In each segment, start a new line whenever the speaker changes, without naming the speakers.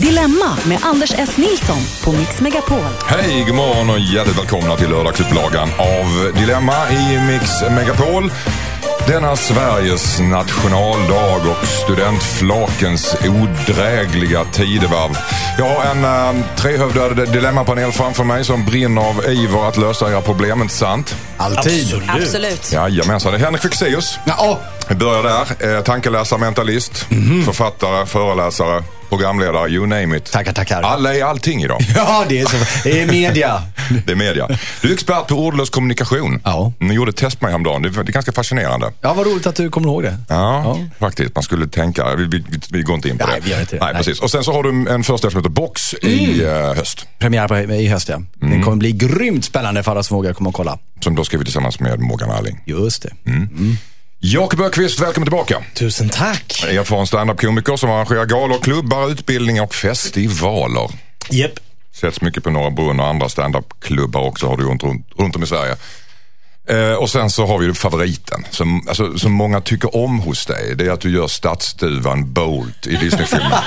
Dilemma med Anders S. Nilsson på Mix Megapol.
Hej, god morgon och hjärtligt välkomna till lördagsupplagan av Dilemma i Mix Megapol. Denna Sveriges nationaldag och studentflakens odrägliga tidevarv. Jag har en äh, trehövdad dilemmapanel framför mig som brinner av iver att lösa era problem, inte sant?
Alltid.
Absolut.
Jajamensan, det är Henrik Fexeus.
Ja,
Vi börjar där. Eh, tankeläsare, mentalist, författare, föreläsare, programledare, you name it.
tackar, tackar.
Alla är allting idag.
Ja, det är så. Det är media.
Det är media. Du är expert på ordlös kommunikation.
Ja.
Ni gjorde ett test med häromdagen. Det är ganska fascinerande.
Ja, vad roligt att du kommer ihåg det.
Ja, faktiskt. Man skulle tänka. Vi, vi, vi går inte in på
Nej,
det.
vi gör inte det.
Nej,
Nej. Mm.
precis. Och sen så har du en föreställning som heter Box i eh, höst.
Premiär på, i höst, ja. Den kommer bli grymt spännande för alla som vågar komma och kolla.
Som då skriver tillsammans med Morgan Alling.
Just det.
Jakob Öqvist, välkommen tillbaka.
Tusen tack.
Erfaren standup-komiker som arrangerar galor, klubbar, utbildningar och festivaler.
Japp.
Sätts mycket på Norra Brunn och andra standup-klubbar också har du runt, runt, runt om i Sverige. Eh, och sen så har vi favoriten som, alltså, som många tycker om hos dig. Det är att du gör stadsduvan Bolt i Disney-filmen.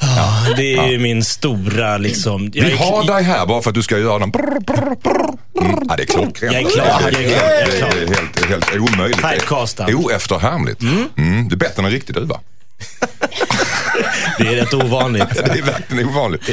Ja, det är ju min stora liksom...
Vi har dig här bara för att du ska göra den. Brr, brr, brr. Mm. Ja, det är klockrent.
Jag är klar, jag är klar, jag är klar.
Det är helt, helt omöjligt.
Typecastad.
Oefterhärmligt. Mm. Det är bättre än en riktig duva.
Det är rätt ovanligt.
Det är verkligen ovanligt.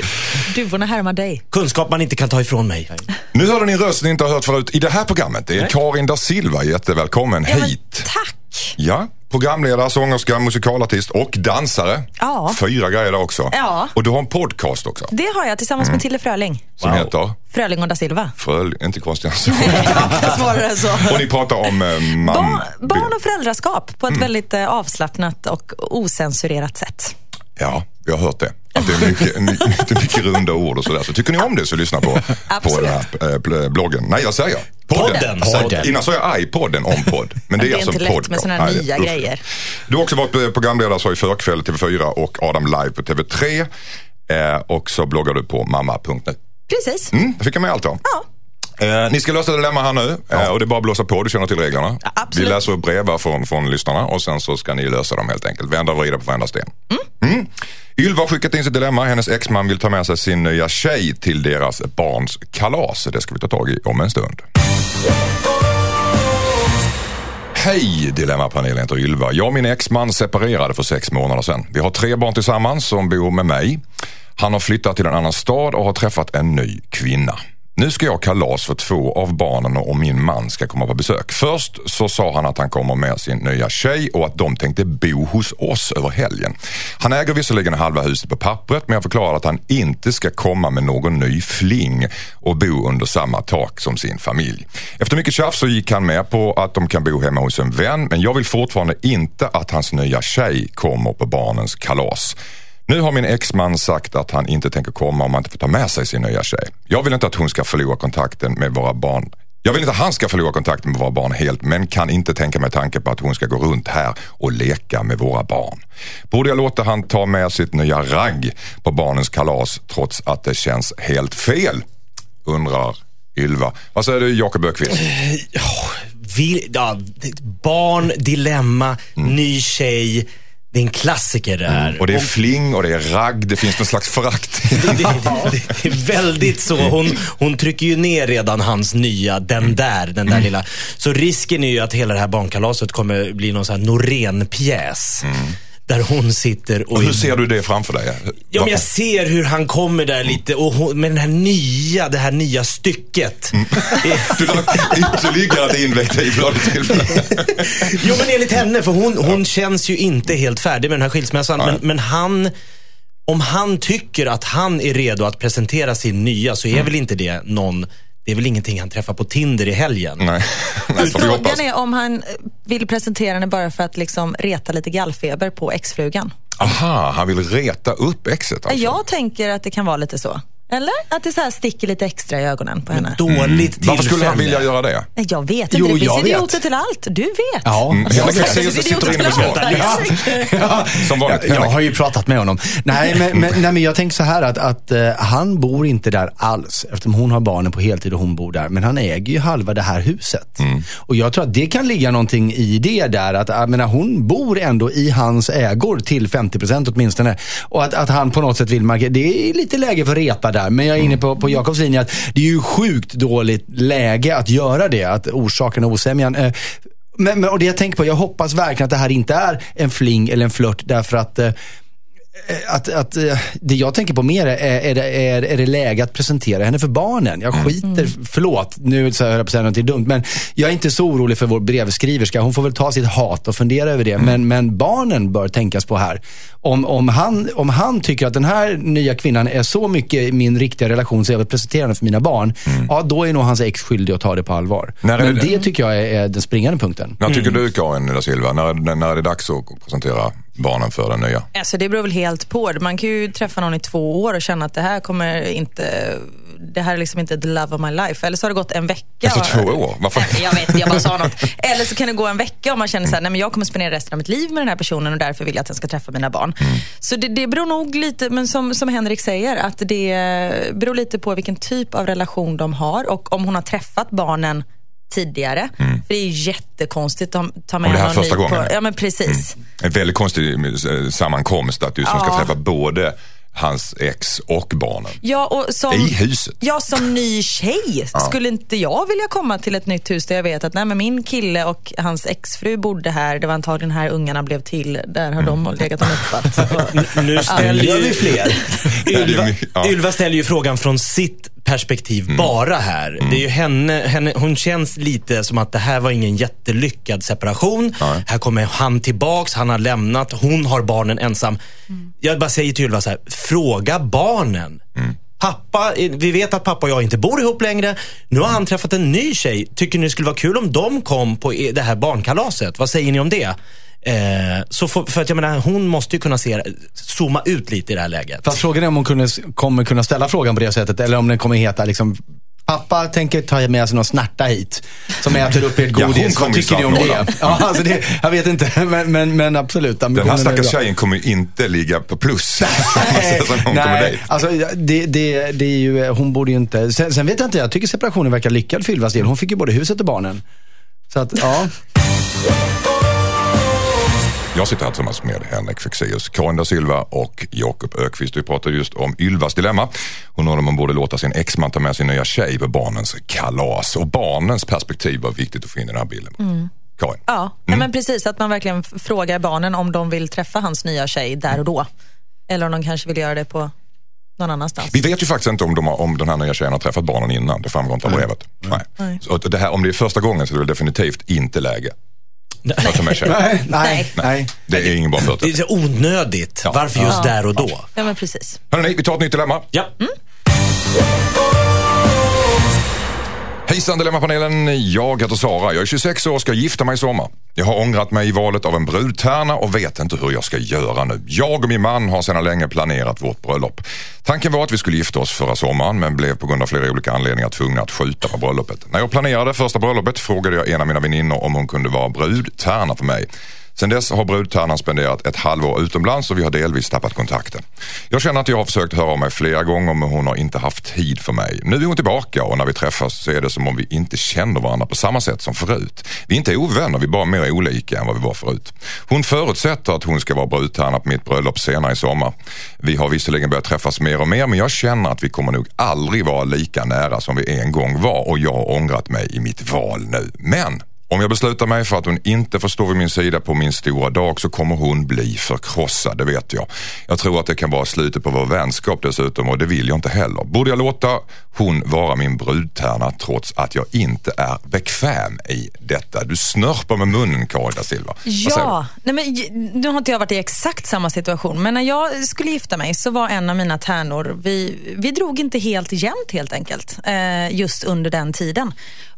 Duvorna härmar dig.
Kunskap man inte kan ta ifrån mig.
Nu hörde ni en röst ni inte har hört förut i det här programmet. Det är Karin da Silva. Jättevälkommen
Ja,
hit.
tack.
Ja, programledare, sångerska, musikalartist och dansare.
Ja.
Fyra grejer där också.
Ja.
Och du har en podcast också
Det har jag tillsammans med Tille Fröling.
som
Wow.
heter
Fröling och da Silva.
Fröl, inte konstigt än så.
Svårare än så.
Och ni pratar om eh, mam-
Barn, barn och föräldraskap på ett väldigt eh, avslappnat och osensurerat sätt.
Ja, jag har hört det. Att det är mycket, my- mycket, mycket runda ord och sådär. Så tycker ni om det så lyssna på, på den här eh, bl- bloggen. Nej, jag säger podden.
Podden. Podden.
Innan sa jag iPodden om podd. Men det är,
Det är
alltså
inte lätt med
Nej, det-
nya
usch.
grejer.
Du har också varit eh, programledare så i Förkväll TV4 och Adam Live på TV3. Eh, och så bloggar du på mamma.nu.
Precis.
Mm, fick jag med allt om.
Ja.
Eh, ni ska lösa dilemma här nu eh, och det är bara att blåsa på, du känner till reglerna.
Ja, absolut.
Vi läser upp brev från, från lyssnarna och sen så ska ni lösa dem helt enkelt. Vända och vrida på varenda sten. Mm. Ylva har skickat in sitt dilemma. Hennes exman vill ta med sig sin nya tjej till deras barns kalas. Det ska vi ta tag i om en stund. Hej Dilemmapanelen heter Ylva. Jag och min exman separerade för sex månader sedan. Vi har tre barn tillsammans som bor med mig. Han har flyttat till en annan stad och har träffat en ny kvinna. Nu ska jag ha kalas för två av barnen och min man ska komma på besök. Först så sa han att han kommer med sin nya tjej och att de tänkte bo hos oss över helgen. Han äger visserligen halva huset på pappret men jag förklarade att han inte ska komma med någon ny fling och bo under samma tak som sin familj. Efter mycket tjafs så gick han med på att de kan bo hemma hos en vän men jag vill fortfarande inte att hans nya tjej kommer på barnens kalas. Nu har min exman sagt att han inte tänker komma om han inte får ta med sig sin nya tjej. Jag vill inte att hon ska förlora kontakten med våra barn. Jag vill inte att han ska förlora kontakten med våra barn helt men kan inte tänka mig tanken på att hon ska gå runt här och leka med våra barn. Borde jag låta han ta med sitt nya ragg på barnens kalas trots att det känns helt fel? Undrar Ylva. Vad säger du Jakob Öqvist?
Vi, ja, barn, dilemma, ny tjej. Det är en klassiker det här.
Och det är fling och det är ragg, det finns någon slags förakt.
det, det, det, det är väldigt så. Hon, hon trycker ju ner redan hans nya, den där, den där lilla. Så risken är ju att hela det här barnkalaset kommer bli någon sån här Norén-pjäs. Där hon sitter och...
Och hur ser du det framför dig?
Ja, men jag ser hur han kommer där lite och hon, med den här nya, det här nya stycket.
Du la ytterligare ett invektiv la du till.
Jo men enligt henne, för hon, hon känns ju inte helt färdig med den här skilsmässan. Men, men han, om han tycker att han är redo att presentera sin nya så är väl inte det någon, det är väl ingenting han träffar på Tinder i helgen.
Nej, Nej.
Frågan är om han vill presentera henne bara för att liksom reta lite gallfeber på exfrugan.
Aha, han vill reta upp exet alltså.
Jag tänker att det kan vara lite så. Eller? Att det så här sticker lite extra i ögonen på henne.
Dåligt tillfälle.
Varför skulle han vilja göra det?
Nej, Jag vet inte,
Jo,
det finns
jag vet.
idioter till allt. Du vet.
Ja,
Mm.
jag
Henrik
vet.
Fexeus sitter inne med svaret.
Ja,
Som vanligt.
Jag, jag har ju pratat med honom. Nej, men, men, nej, men jag tänker så här att, att eh, han bor inte där alls eftersom hon har barnen på heltid och hon bor där. Men han äger ju halva det här huset.
Mm.
Och jag tror att det kan ligga någonting i det där. Att, jag menar, hon bor ändå i hans ägor till 50% åtminstone. Och att, att han på något sätt vill markera. Det är lite läge för att repa där. Men jag är inne på, på Jakobs linje att det är ju sjukt dåligt läge att göra det. Att orsaka osämjan. Eh, men, men, och det jag tänker på, jag hoppas verkligen att det här inte är en fling eller en flört därför att eh, att, att eh, det jag tänker på mer är, är, det, är, är det läge att presentera henne för barnen. Jag skiter, förlåt, nu så höll jag på att säga något dumt, men jag är inte så orolig för vår brevskriverska. Hon får väl ta sitt hat och fundera över det. Men, men barnen bör tänkas på här. Om, om, han, om han tycker att den här nya kvinnan är så mycket min riktiga relation så jag vill presentera henne för mina barn. Ja, då är nog hans ex skyldig att ta det på allvar.
När är
men
det-
det tycker jag är, är den springande punkten.
När tycker du Karin da Silva, när, när när är det dags att presentera barnen för den nya?
Alltså det beror väl helt på. Man kan ju träffa någon i två år och känna att det här kommer inte det här är liksom inte the love of my life. Eller så har det gått en vecka.
Efter två år? Varför?
Jag vet, jag bara sa något. Eller så kan det gå en vecka och man känner så här, nej men jag kommer spendera resten av mitt liv med den här personen och därför vill jag att den ska träffa mina barn. Så det, det beror nog lite, men som, som Henrik säger, att det beror lite på vilken typ av relation de har och om hon har träffat barnen tidigare. För det är jättekonstigt att ta med
det här
någon
första
ny
gången?
På, ja men precis.
En väldigt konstig eh, sammankomst att du som ska
Ja.
träffa både hans ex och barnen.
Ja, och som,
I huset?
Ja, som ny tjej skulle inte jag vilja komma till ett nytt hus där jag vet att nej, men min kille och hans exfru bodde här. Det var antagligen här ungarna blev till. Där har
Mm.
de legat och nuppat.
Nu ställer ju
vi fler?
Ylva,
Ja.
Ylva ställer ju frågan från sitt perspektiv bara här. Det är ju henne, henne, hon känns lite som att det här var ingen jättelyckad separation.
Nej.
Här kommer han tillbaks, han har lämnat, hon har barnen ensam. Jag bara säger till Ylva så här, fråga barnen. Pappa, vi vet att pappa och jag inte bor ihop längre. Nu har han träffat en ny tjej. Tycker ni det skulle vara kul om de kom på det här barnkalaset? Vad säger ni om det? Eh, så för, för att jag menar, hon måste ju kunna se, zooma ut lite i det här läget.
Fast frågan är om hon kunde, kommer kunna ställa frågan på det sättet eller om den kommer heta liksom Pappa tänker ta med sig någon snärta hit som äter upp ert
Ja,
godis.
kommer
Vad tycker ni om det? Ja, alltså det? Jag vet inte, men, men, men absolut.
Den här stackars tjejen kommer inte ligga på plus.
Nej, nej alltså, det, det, det är ju, hon borde ju inte... Sen, sen vet jag inte, jag tycker separationen verkar lyckad för Ylvas del. Hon fick ju både huset och barnen. Så att, ja.
Jag sitter här tillsammans med Henrik Fexeus, Karin da Silva och Jakob Ökvist. Vi pratade just om Ylvas dilemma. Hon undrade om hon borde låta sin exman ta med sin nya tjej på barnens kalas. Och barnens perspektiv var viktigt att få in i den här bilden. Karin?
Ja, nej, men precis. Att man verkligen frågar barnen om de vill träffa hans nya tjej där och då. Eller om de kanske vill göra det på någon annanstans.
Vi vet ju faktiskt inte om, de har, om den här nya tjejen har träffat barnen innan. Det framgår inte av brevet. Nej.
Nej.
Så att det här, om det är första gången så är det definitivt inte läge
Nej, nej,
Nej.
nej.
Det är ingen bra
Det är onödigt.
Ja.
Varför just där och då?
Ja, men precis.
Hörrni, vi tar ett nytt dilemma.
Ja.
Hejsan Dilemmapanelen, jag heter Sara. Jag är 26 år och ska gifta mig i sommar. Jag har ångrat mig i valet av en brudtärna och vet inte hur jag ska göra nu. Jag och min man har sedan länge planerat vårt bröllop. Tanken var att vi skulle gifta oss förra sommaren men blev på grund av flera olika anledningar tvungna att skjuta på bröllopet. När jag planerade första bröllopet frågade jag en av mina väninnor om hon kunde vara brudtärna för mig. Sen dess har brudtärnan spenderat ett halvår utomlands och vi har delvis tappat kontakten. Jag känner att jag har försökt höra av mig flera gånger men hon har inte haft tid för mig. Nu är hon tillbaka och när vi träffas så är det som om vi inte känner varandra på samma sätt som förut. Vi är inte ovänner, vi är bara mer olika än vad vi var förut. Hon förutsätter att hon ska vara brudtärna på mitt bröllop senare i sommar. Vi har visserligen börjat träffas mer och mer men jag känner att vi kommer nog aldrig vara lika nära som vi en gång var och jag har ångrat mig i mitt val nu. Men om jag beslutar mig för att hon inte får stå vid min sida på min stora dag så kommer hon bli förkrossad, det vet jag. Jag tror att det kan vara slutet på vår vänskap dessutom och det vill jag inte heller. Borde jag låta hon vara min brudtärna trots att jag inte är bekväm i detta? Du snörper med munnen Karin da Silva.
Ja, nej men, nu har inte jag varit i exakt samma situation, men när jag skulle gifta mig så var en av mina tärnor, vi, vi drog inte helt jämnt helt enkelt, eh, just under den tiden.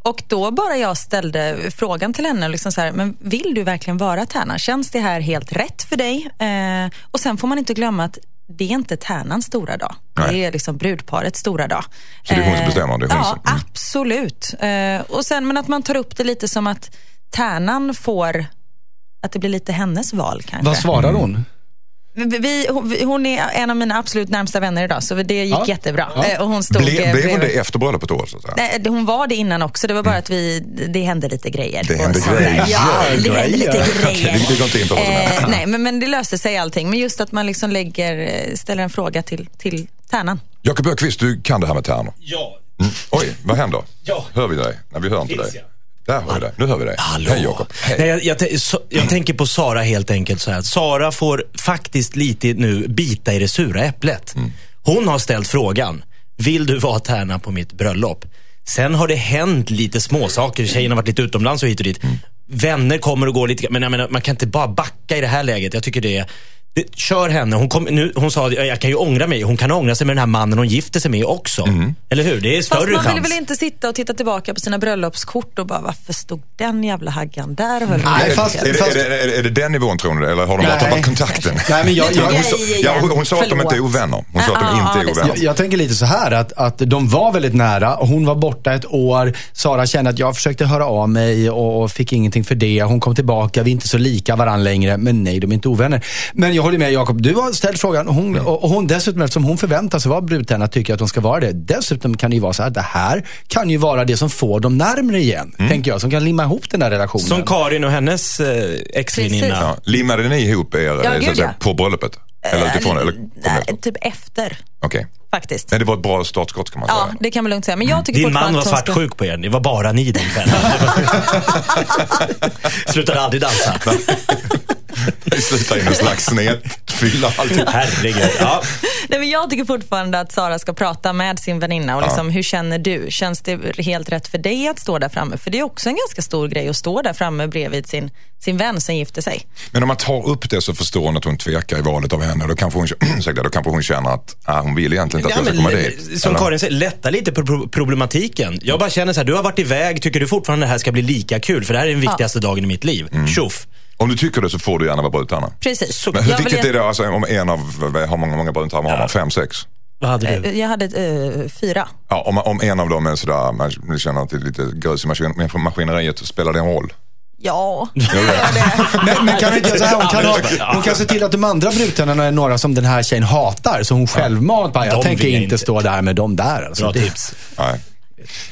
Och då bara jag ställde frågan till henne, liksom så här, men vill du verkligen vara tärna? Känns det här helt rätt för dig? Eh, och sen får man inte glömma att det är inte tärnans stora dag.
Nej.
Det är liksom brudparets stora dag.
Så det är hon som
Eh,
bestämmer, det
ja,
som- mm.
absolut. Eh, och sen, men att man tar upp det lite som att tärnan får, att det blir lite hennes val kanske.
Vad svarar hon?
Vi, hon- är en av mina absolut närmsta vänner idag, så det gick
Ja.
jättebra.
Ja.
Eh, Och hon stod,
Ble, blev hon det efter bröllopet då? Så?
Nej, hon var det innan också. Det var bara att vi, det hände lite grejer.
Det hände grejer.
Ja, det hände lite grejer.
Vi- går inte in på vad som hände.
Eh, nej, men, men det löste sig allting. Men just att man liksom lägger, eh, ställer en fråga till, till tärnan.
Jakob Öqvist, du kan det här med tärnor.
Ja.
Mm. Oj, vad händer?
Ja.
Hör vi dig? Nej, vi hör inte
Finns
dig. Där hör vi dig. Nu hör vi dig.
Hallå.
Hej Jakob.
Nej, jag, jag, så, jag tänker på Sara helt enkelt så här. Sara får faktiskt lite nu bita i det sura äpplet.
Mm.
Hon har ställt frågan, vill du vara tärna på mitt bröllop? Sen har det hänt lite småsaker. Tjejen har varit lite utomlands och hit och dit.
Mm.
Vänner kommer och går lite. Men jag menar, man kan inte bara backa i det här läget. Jag tycker det är kör henne. Hon, kom, nu, hon sa jag kan ju ångra mig. Hon kan ångra sig med den här mannen hon gifter sig med också.
Mm.
Eller hur? Det är
Fast
större
man
chans.
vill väl inte sitta och titta tillbaka på sina bröllopskort och bara, varför stod den jävla haggan där och höll?
Nej,
Är,
fast-
är, det-
fast-
är, det, är, det, är det den nivån tror ni? Eller har de bara tappat kontakten?
Nej, men jag, jag,
Hon
igen.
ja, hon, hon sa att de inte är ovänner. Hon sa att de
Ja,
inte
ja,
är ovänner.
Jag, jag tänker lite så här att, att de var väldigt nära. Hon var borta ett år. Sara kände att jag försökte höra av mig och, och fick ingenting för det. Hon kom tillbaka. Vi är inte så lika varandra längre. Men nej, de är inte ovänner. Men jag håller med Jakob. Du har ställt frågan. Hon,
Mm.
och, och hon dessutom, eftersom hon förväntar sig vara brudtärna, tycker att hon ska vara det. Dessutom kan det ju vara så här att det här kan ju vara det som får dem närmre igen.
Mm.
Tänker jag. Som kan limma ihop den där relationen.
Som Karin och hennes eh, ex-väninna.
Ja, limmade ni ihop er
Ja,
så
gud,
att säga,
ja.
på bröllopet? Eller utifrån? Eller,
Nej, typ efter,
Okej.
faktiskt.
Nej, det var ett bra startskott kan man
Ja,
säga.
det kan man lugnt säga. Men jag tycker
Din man var
hon ska-
svartsjuk på er. Det var bara ni den kvällen. Slutade aldrig dansa.
Det slutar i en slags snedfylla alltid.
Herregud. Ja.
Nej, men jag tycker fortfarande att Sara ska prata med sin väninna. Och liksom, Hur känner du? Känns det helt rätt för dig att stå där framme? För det är också en ganska stor grej att stå där framme bredvid sin, sin vän som gifter sig.
Men om man tar upp det så förstår hon att hon tvekar i valet av henne. Då kanske hon, då kanske hon känner att ah, hon vill egentligen inte att
Ja,
jag ska komma dit.
som
Eller?
Karin säger, lätta lite på pro- problematiken. Jag bara känner så här, du har varit iväg, tycker du fortfarande det här ska bli lika kul? För det här är den viktigaste dagen i mitt liv.
Mm.
Tjoff.
Om du tycker det så får du gärna vara brudtärna.
Precis.
Men hur
Jag vill
viktigt
ge-
är det alltså, om en av, hur många, många brudtärnor har man? Fem, sex?
Vad hade du?
Eh, Jag hade eh, fyra.
Ja, om, om en av dem är sådär, man man känner att det är lite grus i maskineriet, spelar det en roll?
Ja.
Men, men kan inte så här? Hon kan, ha, hon kan se till att de andra brudtärnorna är några som den här tjejen hatar. Så hon självmant bara, jag
De
tänker
vill
inte
inte.
stå där med dem där. Alltså.
Bra
Det-
tips.
Nej.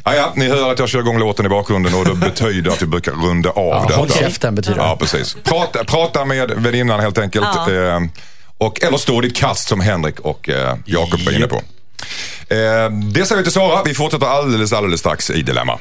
Ja, ja, ni hör att jag kör igång låten i bakgrunden och det betyder att vi brukar runda av
Ja,
där.
håll käften betyder det.
Ja, precis. Prata, prata med väninnan helt enkelt.
Ja.
Eh, och, eller stå ditt kast som Henrik och eh, Jakob var inne på. Eh, det säger vi till Sara. Vi fortsätter alldeles, alldeles strax i Dilemma.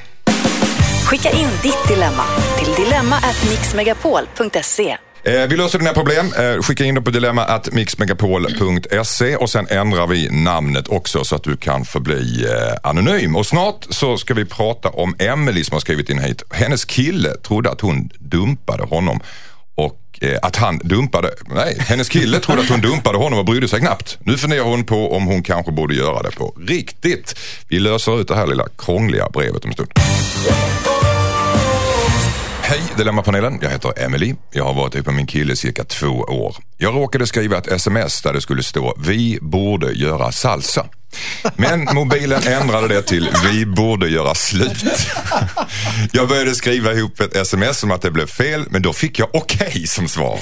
Skicka in ditt dilemma till dilemma@mixmegapol.se.
Eh, vi löser dina problem. Eh, skicka in dem på dilemma.mixmegapol.se och sen ändrar vi namnet också så att du kan förbli eh, anonym. Och snart så ska vi prata om Emily som har skrivit in hit. Hennes kille trodde att hon dumpade honom och eh, att han dumpade, nej, hennes kille trodde att hon dumpade honom och brydde sig knappt. Nu funderar hon på om hon kanske borde göra det på riktigt. Vi löser ut det här lilla krångliga brevet om en stund. Hej Dilemmapanelen, jag heter Emily. Jag har varit ihop med min kille i cirka två år. Jag råkade skriva ett sms där det skulle stå vi borde göra salsa. Men mobilen ändrade det till vi borde göra slut. Jag började skriva ihop ett sms om att det blev fel men då fick jag okej som svar.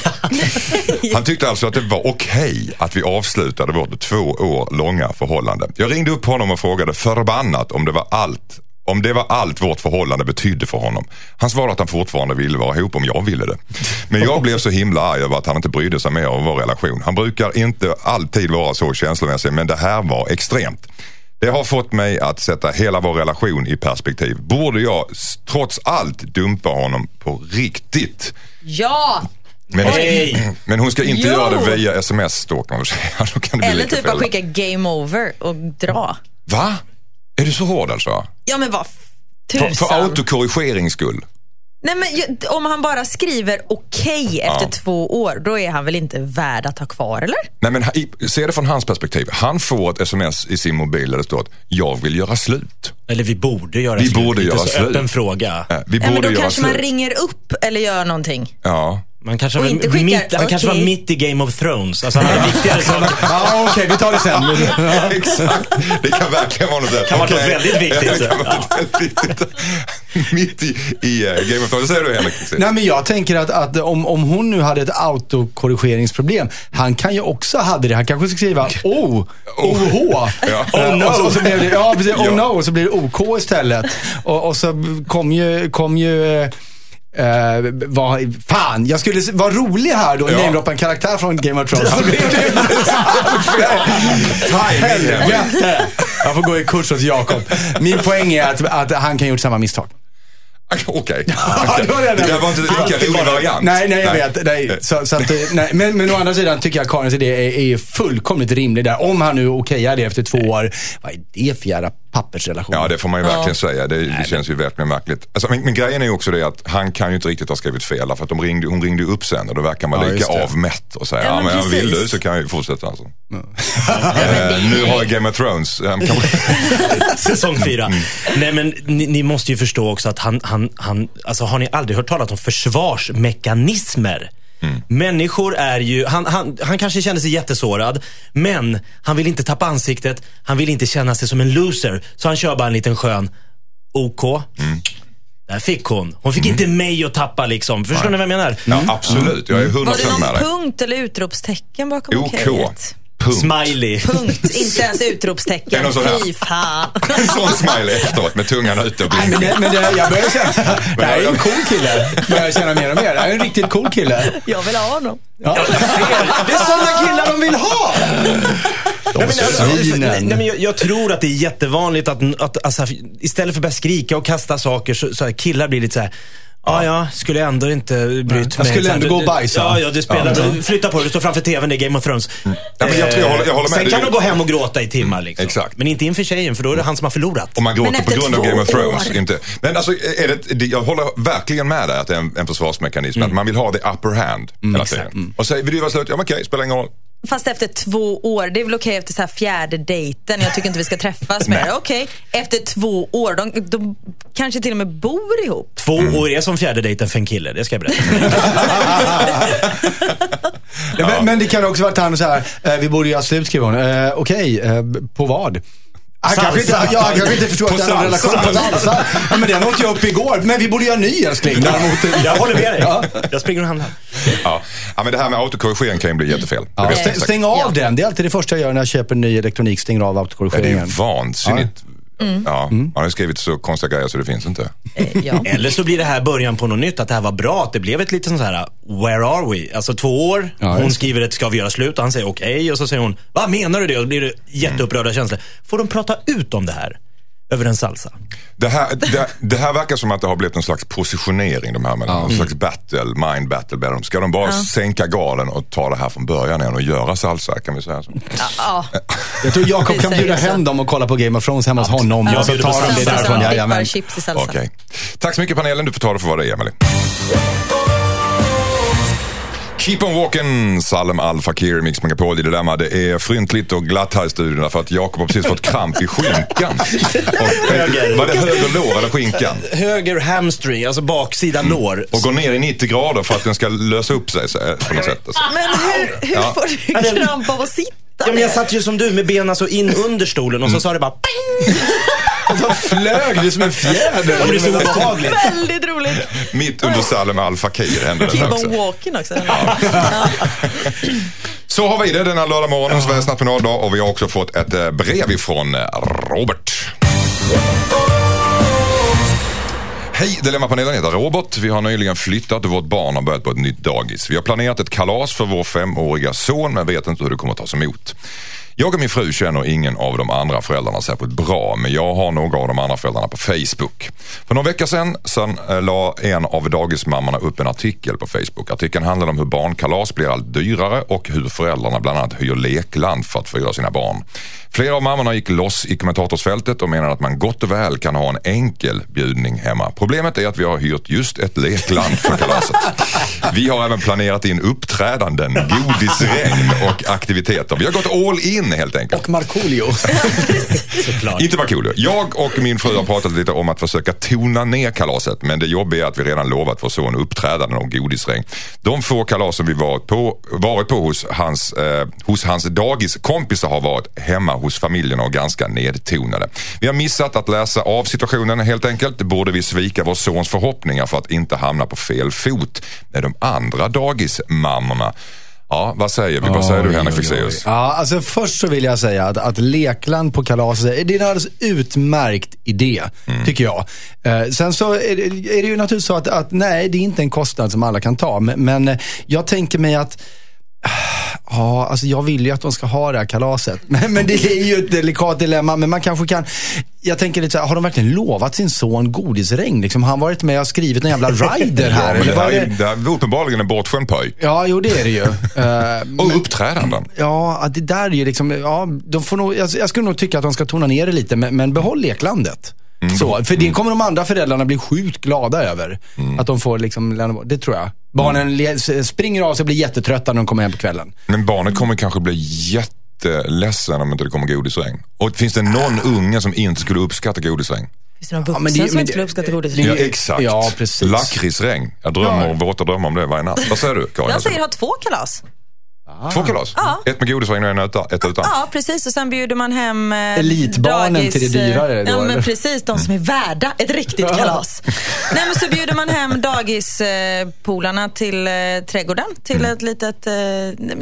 Han tyckte alltså att det var okej att vi avslutade vårt två år långa förhållande. Jag ringde upp honom och frågade förbannat om det var allt om det var allt vårt förhållande betydde för honom. Han svarade att han fortfarande ville vara ihop om jag ville det. Men jag blev så himla arg över att han inte brydde sig mer om vår relation. Han brukar inte alltid vara så känslomässig men det här var extremt. Det har fått mig att sätta hela vår relation i perspektiv. Borde jag trots allt dumpa honom på riktigt?
Ja!
Men,
Oj.
men hon ska inte
Jo.
göra det via sms då kan man säga. Då kan det bli
Eller typ att
fel.
skicka game over och dra.
Va? Är du så hård alltså?
Ja men vad
För,
tusan.
för autokorrigerings skull?
Nej, men om han bara skriver okej efter
Ja.
två år, då är han väl inte värd att ha kvar, eller?
Nej men se det från hans perspektiv. Han får ett sms i sin mobil där det står att jag vill göra slut.
Eller vi borde göra
Vi
slut.
borde
Lite
göra
så
slut.
öppen fråga.
Eh, Vi
Ja, men
borde
då
göra
kanske
slut.
man ringer upp eller gör någonting.
Ja.
Man kanske var,
inte skickar,
mitt, han kanske var mitt i Game of Thrones. Alltså han hade viktigare saker.
Ja, okej, vi tar det sen.
Exakt. Det kan verkligen vara något där.
Kan vara något
Okej.
väldigt viktigt.
Ja, det kan vara något väldigt viktigt. Mitt i, i eh, Game of Thrones. Säger du Henrik?
Nej, men jag tänker att, att om, om hon nu hade ett autokorrigeringsproblem, han kan ju också ha det. Han kanske ska skriva O, OH.
Ja.
Eh,
Oh no.
Och så, och så blev det, ja, precis. Oh
Ja.
no, och så blir det OK istället. Och, och så kom ju, kom ju Eh, vad, fan, jag skulle vara rolig här då
Ja.
namedroppa en karaktär från Game of Thrones. Det. Helvete! Jag får gå i kurs hos Jakob. Min poäng är att, att han kan ha gjort samma misstag.
Okej.
Det var det.
Det där var inte lika rolig variant.
Nej, nej, jag vet. Nej, så, så att, eh, nej. Men, men å andra sidan tycker jag Karins idé är, är fullkomligt rimlig där. Om han nu okejar det efter två år. Vad är det för jävla pappersrelation?
Ja, det får man ju verkligen säga. Det, det känns ju verkligen märkligt. Alltså, men, men grejen är ju också det att han kan ju inte riktigt ha skrivit fel. För att de ringde, hon ringde upp sen och då verkar man
Ja,
lika avmätt och säga,
Ja,
ja,
men
men vill du så kan jag ju fortsätta alltså.
Ja,
Eh, nu har jag Game of Thrones.
Säsong fyra. Nej men ni, ni måste ju förstå också att han, han, han, alltså har ni aldrig hört talas om försvarsmekanismer? Människor är ju, han, han, han kanske kände sig jättesårad, men han vill inte tappa ansiktet, han vill inte känna sig som en loser. Så han kör bara en liten skön OK. Där fick hon. Hon fick inte mig att tappa liksom. Förstår ni vad jag menar?
Ja, absolut. Jag är 100%
Var det
med
någon
dig.
punkt eller utropstecken bakom
OK.
okejet?
Punkt.
Smiley.
Punkt, inte ens utropstecken. Fy fan.
En sån smiley efteråt med tungan ute och
Nej, men,
blinkar.
det, men det, jag börjar känna, det här är en cool kille. Börjar jag känna mer och mer. Det här är en riktigt cool kille.
Jag vill ha honom.
Ja. Det är sådana killar de vill ha!
Nej, men, alltså, nej, men jag, jag tror att det är jättevanligt att, att alltså, istället för att börja skrika och kasta saker så, så här, killar blir lite så här. Ja, ja, skulle jag ändå inte brytt mig.
Jag skulle
Så
ändå
du-
gå och
du-
bajsa.
Ja, ja, det spelar. Flytta på dig, du står framför tvn, det är Game of Thrones.
Ja, men jag, tror jag, håller, jag håller med.
Sen
Det
kan de gå hem och gråta i timmar. Liksom.
exakt.
Men inte inför tjejen, för då är det han som har förlorat.
Om man gråter
Men
på grund av Game of Thrones.
år.
Inte. Men alltså, är det, det- jag håller verkligen med dig att det är en, en försvarsmekanism. Att man vill ha the upper hand hela tiden. Och säger, vill du vara slut? Ja men okej, spelar ingen roll.
Fast efter två år, det är väl okej efter så här fjärde dejten. Jag tycker inte vi ska träffas mer. Okej, efter två år, de, de kanske till och med bor ihop.
Två år är som fjärde dejten för en kille, det ska jag berätta.
Ja. Men, men det kan också vara att han så här, eh, vi borde göra slut skriver hon. Eh, Okej, eh, på vad? Han kanske inte,
Salsa.
ja, han kanske inte förstår att det är en relation på salsa. Ja, men den åt jag upp igår. Men vi borde göra ny älskling. Däremot,
Jag håller med dig.
Ja.
Jag springer och handlar.
Ja. ja, men det här med autokorrigering kan ju bli jättefel.
Ja, stäng, stäng av
Ja.
den. Det är alltid det första jag gör när jag köper ny elektronik. Stänger av
Ja, det är
autokorrigeringen.
Vansinnigt. Ja, man har ju skrivit så konstiga grejer så det finns inte.
Eh, ja.
Eller så blir det här början på något nytt, att det här var bra. Att det blev ett litet sånt här, where are we? Alltså två år,
Ja,
hon skriver ett ska vi göra slut och han säger okej och så säger hon, vad menar du det? Och då blir det jätteupprörda känslor. Får de prata ut om det här? Över en salsa?
Det här, det, det här verkar som att det har blivit en slags positionering de här mellan. En slags battle, mind battle. Ska de bara sänka garden och ta det här från början igen och göra salsa? Kan vi säga så?
Ja,
Jag tror Jakob kan bjuda
så.
hem dem och kolla på Game of Thrones hemma hos honom.
Jag
Och så tar de det därifrån. Jajamän.
Okej. Tack så mycket panelen. Du får ta det för vad det är, Emelie. Keep on walking, Salem Al Fakir, Mix Megapol i Dilemma. Det är fryntligt och glatt här i studion för att Jakob har precis fått kramp i skinkan. Och,
Höger.
var det höger lår eller skinkan?
Höger hamstring, alltså baksida lår.
Och går ner i 90 grader för att den ska lösa upp sig så, på något sätt. Alltså.
Men hur, hur
Ja.
får du kramp av att sitta
Ja, men jag satt ju som du med benen så in under stolen och så sa det bara ping!
Så flög det som en fjäder.
Det blir så obehagligt.
Väldigt roligt.
Mitt under Salem Al Fakir hände det
Keep
här
on
också.
walking också.
Så har vi det denna lördag morgon, Sveriges nationaldag. Och vi har också fått ett eh, brev ifrån eh, Robert. Hej, Dilemmapanelen heter Robert. Vi har nyligen flyttat och vårt barn har börjat på ett nytt dagis. Vi har planerat ett kalas för vår femåriga son men vet inte hur det kommer att tas emot. Jag och min fru känner ingen av de andra föräldrarna särskilt bra men jag har några av de andra föräldrarna på Facebook. För några veckor sedan, sedan eh, la en av dagismammorna upp en artikel på Facebook. Artikeln handlade om hur barnkalas blir allt dyrare och hur föräldrarna bland annat hyr lekland för att få sina barn. Flera av mammorna gick loss i kommentatorsfältet och menade att man gott och väl kan ha en enkel bjudning hemma. Problemet är att vi har hyrt just ett lekland för kalaset. Vi har även planerat in uppträdanden, godisregn och aktiviteter. Vi har gått all in helt enkelt.
Och Markoolio.
Inte Markoolio. Jag och min fru har pratat lite om att försöka tona ner kalaset. Men det jobbiga är att vi redan lovat vår son uppträdanden och godisregn. De få kalas som vi varit på, varit på hos hans, eh, hos hans dagiskompisar har varit hemma hos familjen och ganska nedtonade. Vi har missat att läsa av situationen helt enkelt. Borde vi svika vår sons förhoppningar för att inte hamna på fel fot med de andra dagismammorna? Ja, vad säger vi? Vad säger du Henrik. Fexeus?
Ja, alltså först så vill jag säga att, att lekland på kalaset, det är en alldeles utmärkt idé, tycker jag. Eh, sen så är det, är det ju naturligtvis så att, att nej, det är inte en kostnad som alla kan ta. Men, men jag tänker mig att Ja, alltså jag vill ju att de ska ha det här kalaset. Men, men det är ju ett delikat dilemma. Men man kanske kan, jag tänker lite så här, har de verkligen lovat sin son godisregn? Liksom, har han varit med och skrivit en jävla rider
Ja,
här?
men det
eller det?
är uppenbarligen en bortskämd pöj.
Ja, jo det är det ju. Eh,
Och uppträdanden.
Ja, det där är ju liksom, ja, de får nog, jag, jag skulle nog tycka att de ska tona ner det lite, men, men behåll leklandet. Så, för det kommer de andra föräldrarna bli sjukt glada över. Att de får liksom lämna bort. Det tror jag. Barnen s- springer av sig och blir jättetrötta när de kommer hem på kvällen.
Men barnet kommer kanske bli jätteledsen om inte det kommer godisregn. Och finns det någon unge som inte skulle uppskatta godisregn?
Finns det någon
Ja,
vuxen
men det-
som
men
inte
det-
skulle uppskatta godis?
det-
Ja, exakt.
Ja, precis.
Lakritsregn. Jag drömmer
Ja.
våta drömmar om det varje natt. Vad säger du Karin?
Jag säger ha två kalas.
Två kalas?
Ja.
Ett med godisregn och en utan, ett utan?
Ja, precis. Och sen bjuder man hem eh,
Elitbarnen till det dyrare då,
Ja, men precis. De som är värda ett riktigt kalas. Nej, men så bjuder man hem dagispolarna till eh, trädgården till
Mm.
ett litet eh,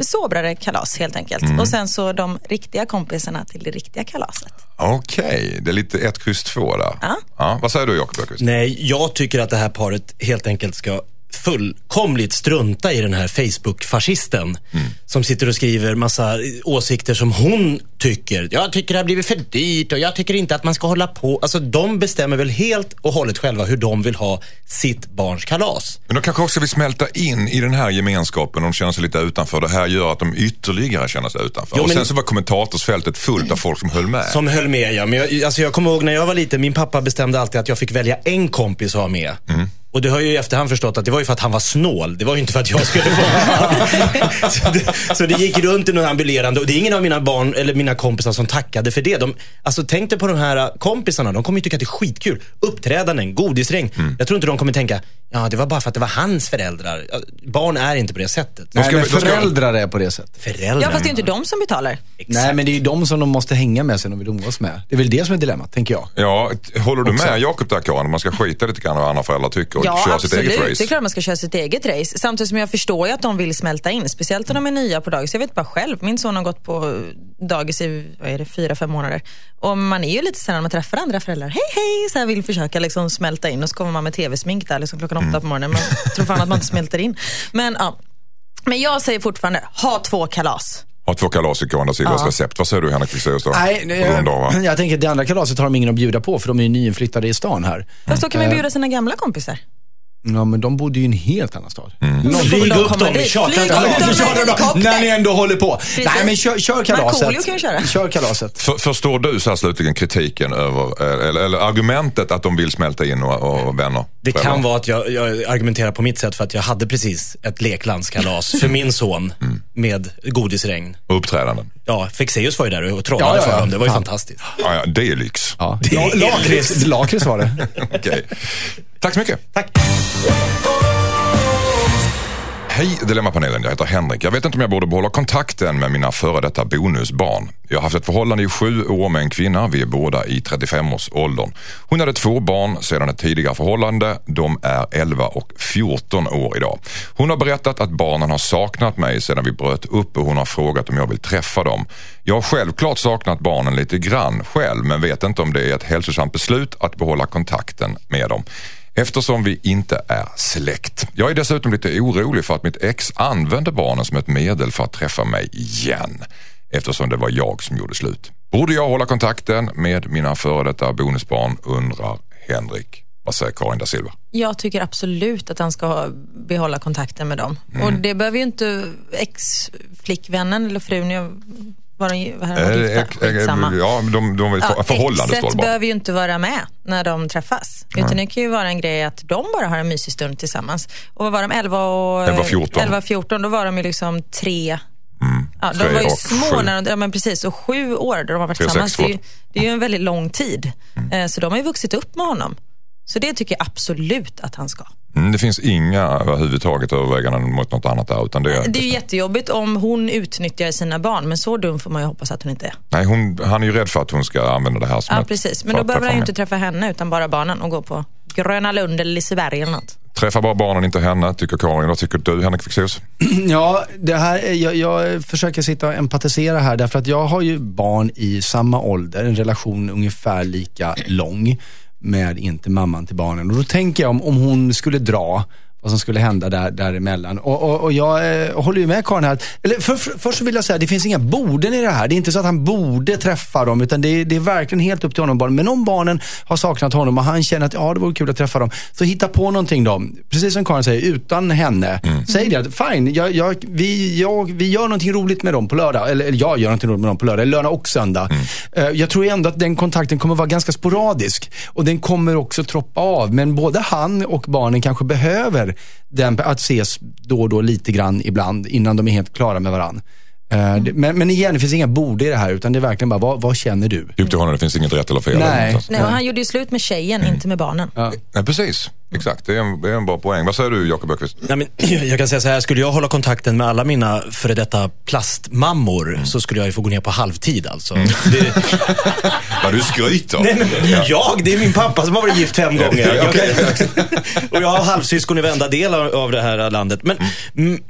sobrare kalas helt enkelt.
Mm.
Och sen så de riktiga kompisarna till det riktiga kalaset.
Okej, det är lite ett kryss två där.
Ja.
Vad säger du Jakob Öqvist?
Nej, jag tycker att det här paret helt enkelt ska fullkomligt strunta i den här Facebook-fascisten. Som sitter och skriver massa åsikter som hon tycker. Jag tycker det har blivit för dyrt och jag tycker inte att man ska hålla på. Alltså de bestämmer väl helt och hållet själva hur de vill ha sitt barns kalas.
Men de kanske också vill smälta in i den här gemenskapen. De känner sig lite utanför. Det här gör att de ytterligare känner sig utanför.
Jo,
och
men-
sen så var kommentatorsfältet fullt av folk som höll med.
Som höll med ja. Men jag, alltså jag kommer ihåg när jag var liten, min pappa bestämde alltid att jag fick välja en kompis att ha med. Och det har jag ju i efterhand förstått att det var ju för att han var snål. Det var ju inte för att jag skulle få. så, det, så det gick runt i någon ambulerande och det är ingen av mina barn eller mina kompisar som tackade för det. De, alltså tänk dig på de här kompisarna, de kommer ju tycka att det är skitkul. Uppträdanden, godisregn. Jag tror inte de kommer tänka, ja det var bara för att det var hans föräldrar. Barn är inte på det sättet.
Nej,
ska
men föräldrar är på det sättet.
Föräldrar.
Ja, fast det är inte de som betalar.
Nej, men det är ju de som de måste hänga med sen och vill umgås med. Det är väl det som är dilemmat, tänker jag.
Ja, håller du med Jakob där Karin? Man ska skita lite grann vad andra föräldrar tycker och
Ja,
köra sitt eget
absolut.
race.
Det är klart man ska köra sitt eget race. Samtidigt som jag förstår ju att de vill smälta in. Speciellt när de är nya på dagis. Jag vet bara själv. Min son har gått på dagis i vad är det, fyra, fem månader. Och man är ju lite här när man träffar andra föräldrar. Hej, hej! Så här vill försöka liksom smälta in. Och så kommer man med tv-smink där liksom klockan åtta på morgonen. Man tror fan att man inte smälter in. Men, ja. Men jag säger fortfarande, ha två kalas.
Har två kalas i Karin da Silvas recept. Vad säger du Henrik Fexeus då?
Nej,
grund av,
jag, jag tänker att det andra kalaset har de ingen att bjuda på för de är ju nyinflyttade i stan här.
Fast då kan man ju bjuda sina gamla kompisar.
Ja, men de bodde ju i en helt annan stad.
Mm.
Någon-
Flyg
de
upp dem i
dit.
chartrad
Flyg upp
kalas.
dem
när ni ändå håller på.
Precis.
Nej, men kör, kör kalaset.
Kan köra.
Kör kalaset.
För, förstår du så här slutligen kritiken över, eller, eller argumentet att de vill smälta in och, och vänner?
Det kan vara att jag, jag argumenterar på mitt sätt för att jag hade precis ett leklandskalas för min son med godisregn.
Och uppträdanden.
Ja, Fexeus var ju där och trollade
Ja, ja,
för
ja.
dem. Det var ju
Fan.
fantastiskt.
Ja, ja, det är lyx.
Ja. Lakrits var det.
Okej. Tack så mycket.
Tack.
Hej Dilemmapanelen, jag heter Henrik. Jag vet inte om jag borde behålla kontakten med mina före detta bonusbarn. Jag har haft ett förhållande i sju år med en kvinna. Vi är båda i 35-årsåldern. Hon hade två barn sedan ett tidigare förhållande. De är 11 och 14 år idag. Hon har berättat att barnen har saknat mig sedan vi bröt upp och hon har frågat om jag vill träffa dem. Jag har självklart saknat barnen lite grann själv men vet inte om det är ett hälsosamt beslut att behålla kontakten med dem eftersom vi inte är släkt. Jag är dessutom lite orolig för att mitt ex använder barnen som ett medel för att träffa mig igen eftersom det var jag som gjorde slut. Borde jag hålla kontakten med mina före detta bonusbarn undrar Henrik. Vad säger Karin da Silva?
Jag tycker absolut att han ska behålla kontakten med dem. Och det behöver ju inte ex-flickvännen eller frun, jag Var de, var de
Eh,
gifta?
eh, eh,
Skitsamma.
Ja, de, de,
Ja,
förhållande
exet behöver ju inte vara med när de träffas. Utan det kan ju vara en grej att de bara har en mysig stund tillsammans. Och vad var de, 11 och
11, 14.
11, 14 då var de ju liksom tre Ja, de
tre
var ju små,
sju.
när de, ja, men precis. Och sju år då de har varit tillsammans, det, är ju, det är ju en väldigt lång tid. Eh, Så de har ju vuxit upp med honom. Så det tycker jag absolut att han ska.
Mm, det finns inga överhuvudtaget överväganden mot något annat där. Utan det,
Det är ju jättejobbigt om hon utnyttjar sina barn, men så dum får man ju hoppas att hon inte är.
nej, hon, han är ju rädd för att hon ska använda det här som
Ja,
ett-
precis. Men då behöver han ju inte träffa henne, utan bara barnen och gå på Gröna Lund eller Liseberg eller något.
Träffa bara barnen, inte henne, tycker Karin. Vad tycker du, Henrik Fexeus?
Ja, det här, är- jag, jag försöker sitta och empatisera här därför att jag har ju barn i samma ålder, en relation ungefär lika lång med inte mamman till barnen. Och då tänker jag om, om hon skulle dra, vad som skulle hända där, däremellan. Och, och, och jag eh, håller ju med Karin här. Eller för, för, först så vill jag säga, det finns inga borden i det här. Det är inte så att han borde träffa dem, utan det, är- det är verkligen helt upp till honom. Barnen. Men om barnen har saknat honom och han känner att ja, det vore kul att träffa dem, så hitta på någonting då. Precis som Karin säger, utan henne. Säg det, att fine, jag, jag, vi, jag, vi gör någonting roligt med dem på lördag. Eller, eller jag gör någonting roligt med dem på lördag, eller lördag och söndag. Eh, jag tror ändå att den kontakten kommer vara ganska sporadisk. Och den kommer också troppa av. Men både han och barnen kanske behöver den, att ses då och då lite grann ibland innan de är helt klara med varandra. Men, men igen, det finns inga bord i det här utan det är verkligen bara, vad, vad känner du?
Upp till honom, det finns inget rätt eller fel.
Nej.
Eller något.
Nej, och han gjorde ju slut med tjejen, inte med barnen.
Nej, precis. Exakt, det är, en, det är en bra poäng. Vad säger du Jakob Öqvist?
Nej, men, jag kan säga så här, skulle jag hålla kontakten med alla mina före detta plastmammor så skulle jag ju få gå ner på halvtid alltså. Det,
Vad du skryter.
nej, men, jag, det är min pappa som har varit gift fem gånger.
Ja, okej.
och jag har halvsyskon i varenda del av, av det här landet. Men, mm,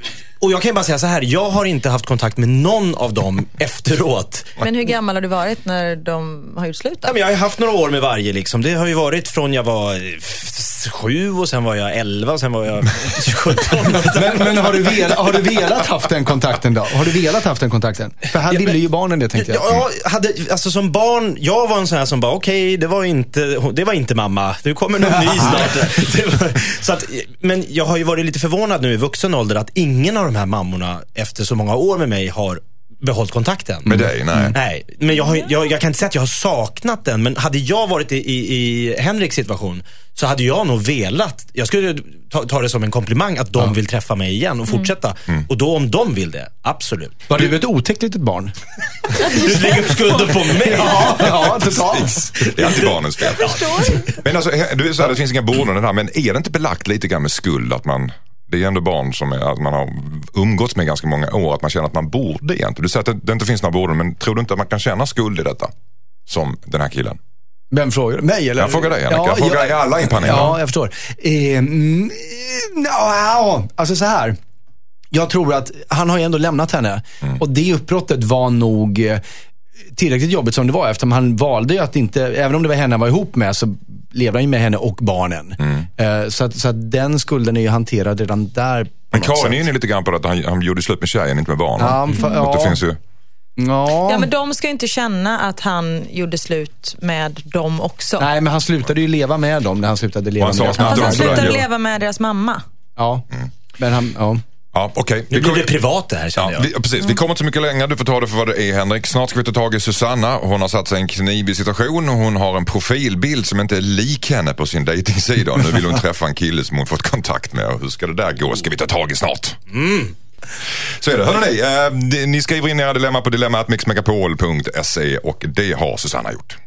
och jag kan ju bara säga så här, jag har inte haft kontakt med någon av dem efteråt.
Men hur gammal har du varit när de har gjort slut?
Ja, men jag har haft några år med varje. Liksom. Det har ju varit från jag var eh, sju och sen var jag elva och sen var jag 17.
Men, men har, du vel, har du velat haft den kontakten då? Har du velat haft den kontakten? För här ville ju barnen det tänkte jag.
Ja, jag hade, alltså som barn, jag var en sån här som bara, okej, det var inte, det var inte mamma. Nu kommer någon ny snart. Det var, så att, men jag har ju varit lite förvånad nu i vuxen ålder att ingen av de här mammorna efter så många år med mig har behållit kontakten.
Med dig? Nej.
Nej, men jag, har, jag, jag kan inte säga att jag har saknat den, men hade jag varit i, i, i Henriks situation så hade jag nog velat, jag skulle ta, ta det som en komplimang att de vill träffa mig igen och fortsätta. Och då om de vill det, absolut.
Var du ett otäckt litet barn?
Du lägger skulden på mig.
Ja, ja totalt.
Det är alltid barnens fel. Men alltså, du sa att det finns inga det här, men är det inte belagt lite grann med skuld att man det är ändå barn som är, att man har umgåtts med ganska många år, att man känner att man borde egentligen. Du säger att det, inte finns några borden, men tror du inte att man kan känna skuld i detta? Som den här killen.
Vem frågar? Mig eller?
Jag frågar dig, Henrik. Jag frågar er alla i panelen.
Ja, jag förstår. Eh, mm, ja, alltså så här. Jag tror att han har ju ändå lämnat henne. Och det uppbrottet var nog eh, tillräckligt jobbigt som det var eftersom han valde ju att inte, även om det var henne han var ihop med, så levde han ju med henne och barnen. Eh, så, att, så att den skulden är ju hanterad redan där.
Men Karin är inne lite grann på att han, han gjorde slut med tjejen, inte med barnen.
Ja, fa-
Mm. Att det
ja.
finns ju,
Ja.
Ja, men de ska ju inte känna att han gjorde slut med dem också.
Nej, men han slutade ju leva med dem när han slutade leva
han
med deras
Fast
dem
han slutade leva med deras mamma.
Ja, men han, ja.
Ja okej.
Nu blir det privat det här känner
Ja,
jag.
vi, precis. Vi kommer inte så mycket längre. Du får ta det för vad det är Henrik. Snart ska vi ta tag i Susanna. Hon har satt sig i en knivig situation. Hon har en profilbild som inte är lik henne på sin dejtingsida. Nu vill hon träffa en kille som hon fått kontakt med. Hur ska det där gå? Ska vi ta tag i snart. Så är det. Hörrni, eh, ni skriver in era dilemma på dilemmatmixmegapol.se och det har Susanna gjort.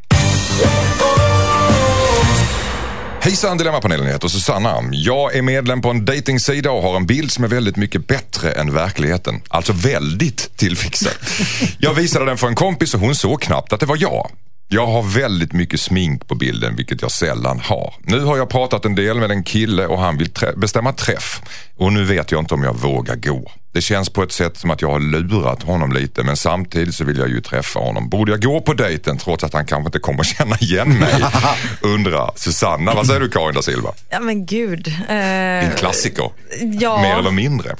Hejsan Dilemmapanelen, jag heter Susanna. Jag är medlem på en dejtingsida och har en bild som är väldigt mycket bättre än verkligheten. Alltså väldigt tillfixad. Jag visade den för en kompis och hon såg knappt att det var jag. Jag har väldigt mycket smink på bilden, vilket jag sällan har. Nu har jag pratat en del med en kille och han vill trä- bestämma träff. Och nu vet jag inte om jag vågar gå. Det känns på ett sätt som att jag har lurat honom lite, men samtidigt så vill jag ju träffa honom. Borde jag gå på dejten trots att han kanske inte kommer känna igen mig? Undrar Susanna. Vad säger du Karin da Silva?
Ja men gud.
Det är
Eh,
en klassiker.
ja.
Mer eller mindre.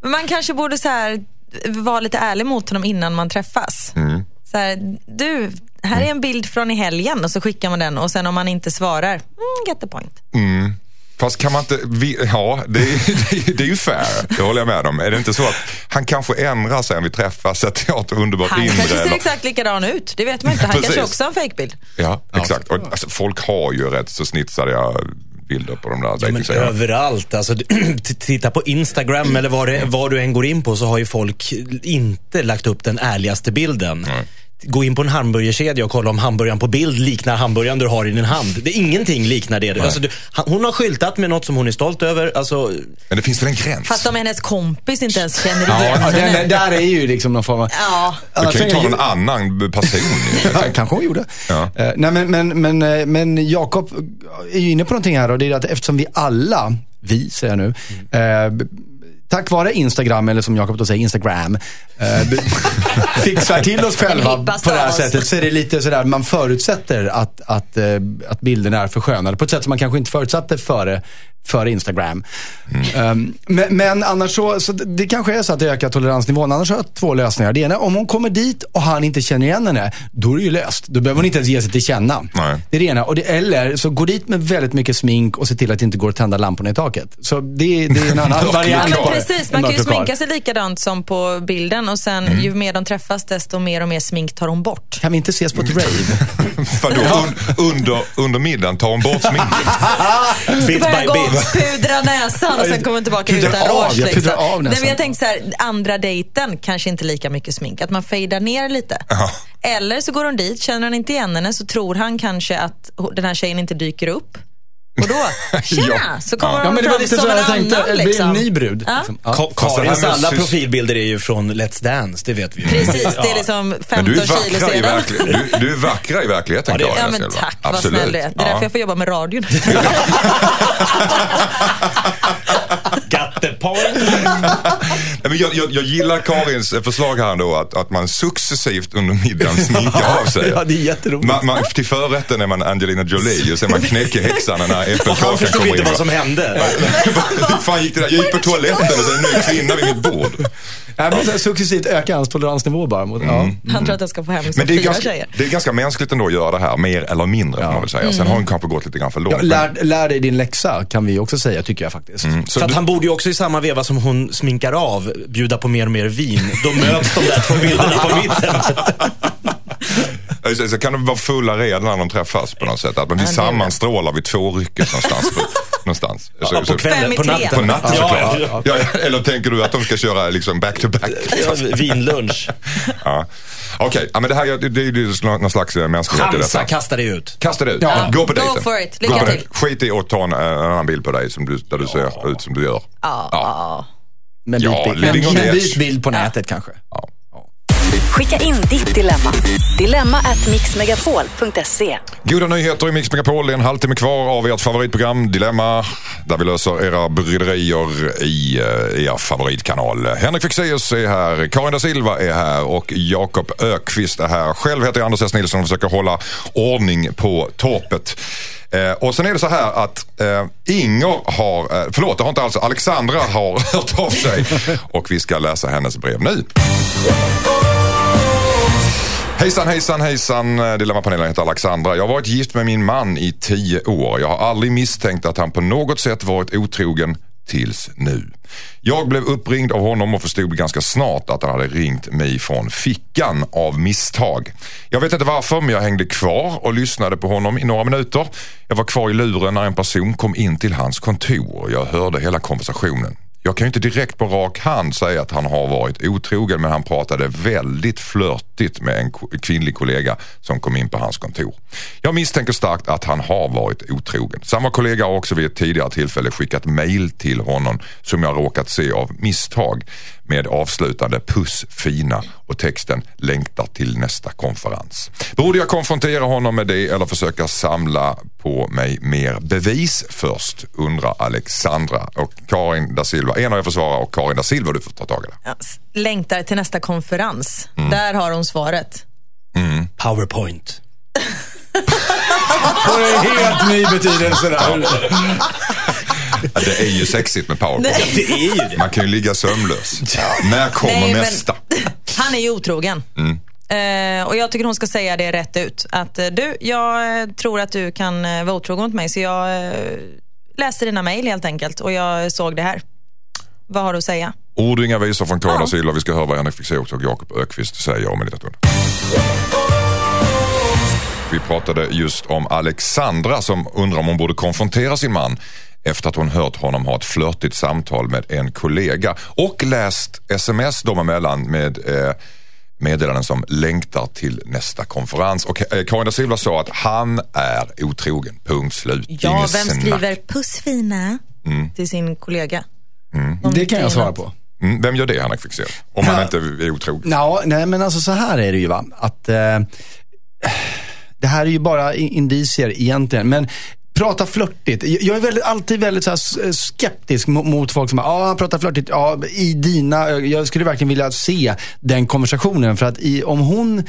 Men Man kanske borde så här, vara lite ärlig mot honom innan man träffas.
Mm.
Så här, du, här är en bild från i helgen och så skickar man den och sen om man inte svarar, mm, get the point.
Fast kan man inte, vi, ja det är, det är ju fair, det håller jag med om. Är det inte så att han kanske ändrar sig om vi träffas, sätter jag ett underbart
Han
inre?
kanske ser
eller-
exakt likadan ut. Det vet man inte. Han
Precis.
kanske också har en fejkbild.
Ja, exakt. Och, alltså, folk har ju rätt så snitsade bilder på de där
Ja, men överallt. Alltså, titta på Instagram eller vad, det, vad du än går in på så har ju folk inte lagt upp den ärligaste bilden. Gå in på en hamburgerkedja och kolla om hamburgaren på bild liknar hamburgaren du har i din hand. Det, ingenting liknar det. Alltså, du, hon har skyltat med något som hon är stolt över. Alltså,
Men det finns väl en gräns?
Fast om hennes kompis inte ens känner igen
ja,
henne.
den, där är ju liksom någon form av...
Ja.
du kan ju
är
ta någon annan person.
Ja, kanske hon gjorde.
Ja.
Eh, nej, men men, men, eh, men Jakob är ju inne på någonting här och det är att eftersom vi alla, vi säger jag nu, eh, b- tack vare Instagram, eller som Jakob då säger, Instagram, eh, fixar till oss själva på det här sättet så är det lite sådär, man förutsätter att, att, eh, att bilderna är förskönade på ett sätt som man kanske inte förutsatte före, före Instagram. Um, men, men annars så, så det det kanske är så att det ökar toleransnivån. Annars har jag två lösningar. Det ena, om hon kommer dit och han inte känner igen henne, då är det ju löst. Då behöver hon inte ens ge sig till känna.
Nej.
Det är det ena. Och det, eller så gå dit med väldigt mycket smink och se till att det inte går att tända lamporna i taket. Så det, det är en annan variant.
Ja, men precis. Man kan ju sminka sig likadant som på bilden och sen
Mm.
ju mer de träffas desto mer och mer smink tar hon bort.
Kan vi inte ses på ett rave?
Vadå, un, under, under middagen tar hon bort sminket?
bit
Börjar
by
gå
bit.
Pudra näsan och sen kommer hon tillbaka utan
av,
rouge. Liksom.
av
Nej,
näsan.
men jag tänkte så här, andra dejten kanske inte lika mycket smink. Att man fejdar ner lite.
Ja.
Eller så går hon dit, känner han inte igen henne så tror han kanske att den här tjejen inte dyker upp. Och då, tjena, så kommer
Ja,
hon
men det var
fram
lite
som
så
en
jag tänkte.
annan.
Det blir
Liksom.
en ny brud.
Ja.
liksom. Ja.
Det
Karins alla profilbilder är ju från Let's Dance, det vet vi ju.
Precis, det är liksom
Men
15
du är,
kilo
vackra i
sedan.
du, du är vackra i verkligheten,
Ja, det är-
Karin
Ja men tack, vad
Absolut.
snäll du är. Det är
Ja.
därför jag får jobba med radion.
Got the point.
Men jag, jag, jag gillar Karins eh, förslag här då att, att man successivt under middagen sminkar av sig.
Ja, det är jätteroligt.
Man, man, till förrätten är man Angelina Jolie och sen är man knäckehäxan när
Och han
äppelkakan
förstod
kommer
inte
in.
vad som hände.
Hur fan gick det där? Jag gick på toaletten och så är det en ny kvinna vid mitt bord.
Ja, men så successivt öka hans toleransnivå bara. Mot, ja.
Han tror att jag ska få hem som
Men det är,
fyra
ganska,
tjejer.
det är ganska mänskligt ändå att göra det här, mer eller mindre får man väl säga. Sen har hon kanske gått lite grann för långt.
Ja, lär, lär dig din läxa kan vi också säga, tycker jag faktiskt.
så
För att
du-
han borde ju också i samma veva som hon sminkar av bjuda på mer och mer vin. Då möts de där två bilderna på mitten.
Ja, Så, så kan de vara fulla redan när de träffas på något sätt. Att man
Ja, det är
sammanstrålar vid två rycket någonstans. På, någonstans. Så-
Ja, på kvällen,
i
på natten.
På natten
ja,
såklart.
ja,
Ja, ja, eller tänker du att de ska köra liksom back to back?
ja. Vinlunch.
Ja. Okej, ja, men det här är- det är ju någon slags eh, mänsklighet i
Chansa,
detta.
kasta dig ut.
Kasta det ut.
Ja.
Gå på
Go
dejten.
for it. Lycka till.
Skit i att ta en, en annan bild på dig som du, där du ser ut som du gör.
Ja. ja.
Men byt,
Ja,
bild, på nätet kanske.
Skicka in ditt dilemma. Dilemma at mixmegapol.se.
Goda nyheter i Mix Megapol. Det är en halvtimme kvar av ert favoritprogram Dilemma. Där vi löser era bryderier eh, i er favoritkanal. Henrik Fexeus är här, Karin da Silva är här och Jakob Ökvist är här. Själv heter jag Anders S. Nilsson och försöker hålla ordning på torpet. Eh, och sen är det så här att eh, Inger har, eh, förlåt det har inte alls, Alexandra har hört av sig och vi ska läsa hennes brev nu. Hejsan, hejsan, hejsan. Dilemmapanelen heter Alexandra. Jag har varit gift med min man i tio år. Jag har aldrig misstänkt att han på något sätt varit otrogen tills nu. Jag blev uppringd av honom och förstod ganska snart att han hade ringt mig från fickan av misstag. Jag vet inte varför men jag hängde kvar och lyssnade på honom i några minuter. Jag var kvar i luren när en person kom in till hans kontor. Jag hörde hela konversationen. Jag kan ju inte direkt på rak hand säga att han har varit otrogen men han pratade väldigt flörtigt med en kvinnlig kollega som kom in på hans kontor. Jag misstänker starkt att han har varit otrogen. Samma kollega har också vid ett tidigare tillfälle skickat mail till honom som jag råkat se av misstag med avslutande puss fina och texten längtar till nästa konferens. Borde jag konfrontera honom med det eller försöka samla på mig mer bevis först undrar Alexandra och Karin da Silva. En av er får svara och Karin da Silva du får ta tag i det.
Ja, Längtar till nästa konferens.
Mm.
Där har hon svaret.
Powerpoint.
Får en helt ny betydelse där.
Ja, Det är ju sexigt med powerpoint.
Det är ju det.
Man kan ju ligga sömnlös. När kommer
Nej, men-
nästa?
Han är ju otrogen.
Mm.
Eh, och jag tycker hon ska säga det rätt ut. Att eh, du, jag eh, tror att du kan eh, vara otrogen mot mig så jag läste dina mejl helt enkelt och jag såg det här. Vad har du att säga?
Ord och inga visor från Karin
Ja.
Silva. Vi ska höra vad Henrik Fexeus och Jakob Ökvist säger om en liten stund. Vi pratade just om Alexandra som undrar om hon borde konfrontera sin man efter att hon hört honom ha ett flörtigt samtal med en kollega och läst sms dem emellan med eh, meddelanden som längtar till nästa konferens. Och eh, Karin da Silva sa att han är otrogen. Punkt slut.
Ja,
Inget
vem
snack.
skriver puss fina till sin kollega? De
Det kan jag svara på.
Mm, vem gör det Henrik Fexeus? Om han inte är otrogen.
Ja, nej men alltså så här är det ju va. Att, eh, det här är ju bara i- indicier egentligen. Men prata flörtigt. Jag är väldigt, alltid väldigt så skeptisk mo- mot folk som ja han pratar flörtigt. Ja, i dina, jag skulle verkligen vilja se den konversationen. För att i, om hon, eh,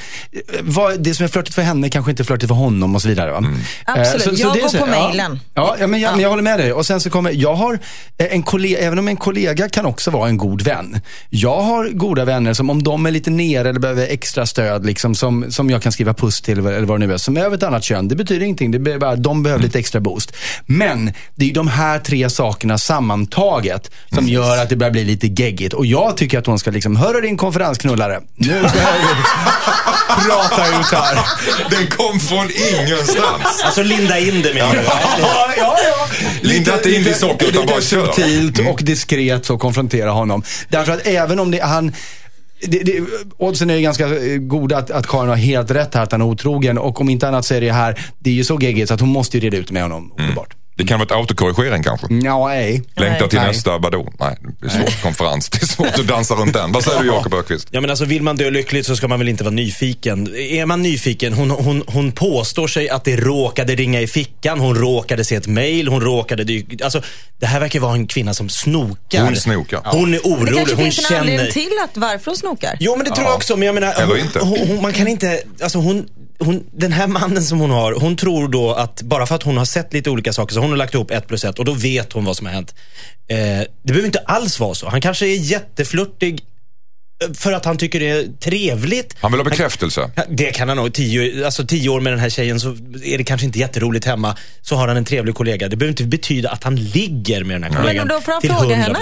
vad, det som är flörtigt för henne kanske inte är flörtigt för honom och så vidare. Va?
Mm.
Eh,
Absolut. Jag
det är
går
så-
på
ja.
mailen.
Ja, ja, men jag, men jag håller med dig. Och sen så kommer, jag har eh, en kollega, även om en kollega kan också vara en god vän. Jag har goda vänner som om de är lite nere eller behöver extra stöd, liksom, som, som jag kan skriva puss till eller vad det nu är, som är av ett annat kön. Det betyder ingenting, det är bara, de behöver lite extra boost. Men det är ju de här tre sakerna sammantaget som gör att det börjar bli lite geggigt. Och jag tycker att hon ska liksom, hörru din konferensknullare, nu ska jag prata ut här.
Den kom från ingenstans.
Alltså linda in det menar du?
Ja, ja, ja.
Linda inte in i socker, utan bara kör. Mm.
subtilt och diskret så konfrontera honom. Därför att även om det, han det, det, oddsen är ju ganska eh, goda att, att Karin har helt rätt här, att han är otrogen. Och om inte annat så är det här, det är ju så geggigt så att hon måste ju reda ut med honom omedelbart.
Det kan vara ett autokorrigering kanske.
Ja, nej.
Längta till
Nej.
nästa, vadå? Nej, det är svårt. Konferens, det är svårt att dansa runt den. Vad säger du Jakob Öqvist?
Ja men alltså vill man dö lyckligt så ska man väl inte vara nyfiken. Är man nyfiken, hon, hon, hon påstår sig att det råkade ringa i fickan, hon råkade se ett mail, hon råkade dyka. Alltså det här verkar vara en kvinna som snokar.
Hon snokar.
Hon är
Det
orolig,
kanske
hon
finns en
känner...
anledning till att varför hon snokar.
Jo men det tror jag också, men jag menar,
Eller
hon,
inte.
Hon, hon, man kan inte, alltså hon, hon, den här mannen som hon har, hon tror då att bara för att hon har sett lite olika saker så hon har lagt ihop ett plus ett och då vet hon vad som har hänt. Eh, det behöver inte alls vara så. Han kanske är jätteflörtig eh, för att han tycker det är trevligt.
Han vill ha bekräftelse.
Det kan han nog. Tio, alltså tio år med den här tjejen så är det kanske inte jätteroligt hemma. Så har han en trevlig kollega. Det behöver inte betyda att han ligger med den här kollegan.
Men då får han fråga
100%.
henne.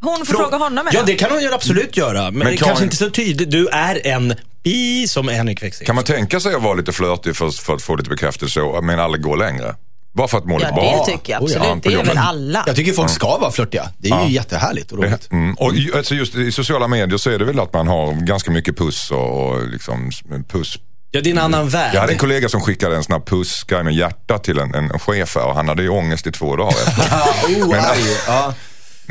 Hon får
Frå-
fråga honom
Ja, det kan hon ju absolut göra. Men,
Men
det
Karin-
kanske inte så tydligt. Du är en bi som Henrik Fexeus.
Kan man tänka sig att vara lite flörtig för, för att få lite bekräftelse men aldrig gå längre? Bara för att må lite
Ja,
bra.
det tycker jag
Oh ja,
absolut.
på
det är väl alla.
Jag tycker folk ska vara flörtiga. Det är ju jättehärligt och roligt.
Mm. Och ju- alltså just i sociala medier så är det väl att man har ganska mycket puss och, och liksom puss.
Ja, det är en annan värld.
Jag hade en kollega som skickade en sån här pussgrej med hjärta till en, en chef här och han hade ju ångest i två dagar
oh, aj, ja.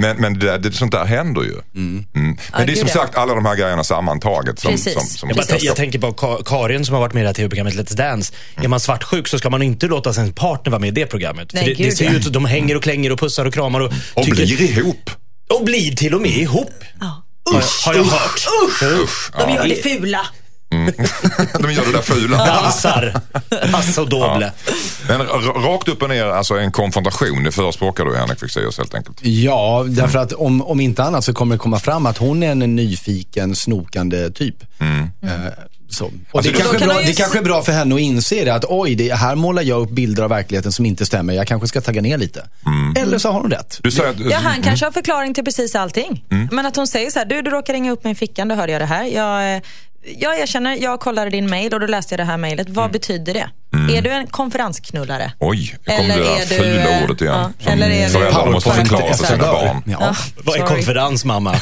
Men, men det, det, sånt där händer ju. Mm. Men det är som
ja.
sagt alla de här grejerna sammantaget. Som,
Precis.
som, som
Jag, bara, jag tänker på Ka- Karin som har varit med i det här tv-programmet Let's Dance. Är man svartsjuk så ska man inte låta sin partner vara med i det programmet.
Nej,
För det, det ser ut att de hänger och klänger och pussar och kramar och,
och
tycker,
blir ihop.
och blir till och med ihop.
Ja.
Usch, har jag hört.
Usch.
De
Ja.
gör det fula.
De gör det där fula.
Dansar. Passo doble.
Men r- rakt upp och ner, alltså en konfrontation, det förespråkar du Henrik Fexeus helt enkelt.
Ja, därför att om, om inte annat så kommer det komma fram att hon är en nyfiken, snokande typ. Eh, så. Och
Alltså,
det, kanske
kan
bra,
man ju
det kanske är bra för henne att inse det, att oj, det, här målar jag upp bilder av verkligheten som inte stämmer. Jag kanske ska tagga ner lite. Eller så har hon rätt.
Du säger att,
Ja, han kanske har förklaring till precis allting. Men att hon säger så här, du, du råkar ringa upp mig i fickan, då hörde jag det här. Jag, eh, jag erkänner, jag kollade din mail och då läste jag det här mejlet. Vad betyder det? Är du en konferensknullare?
Oj, nu kom det där
är du,
fula
eh,
ordet igen.
ja,
som
eller är du-
föräldrar måste förklara för sina barn.
Ja.
Vad är konferens mamma?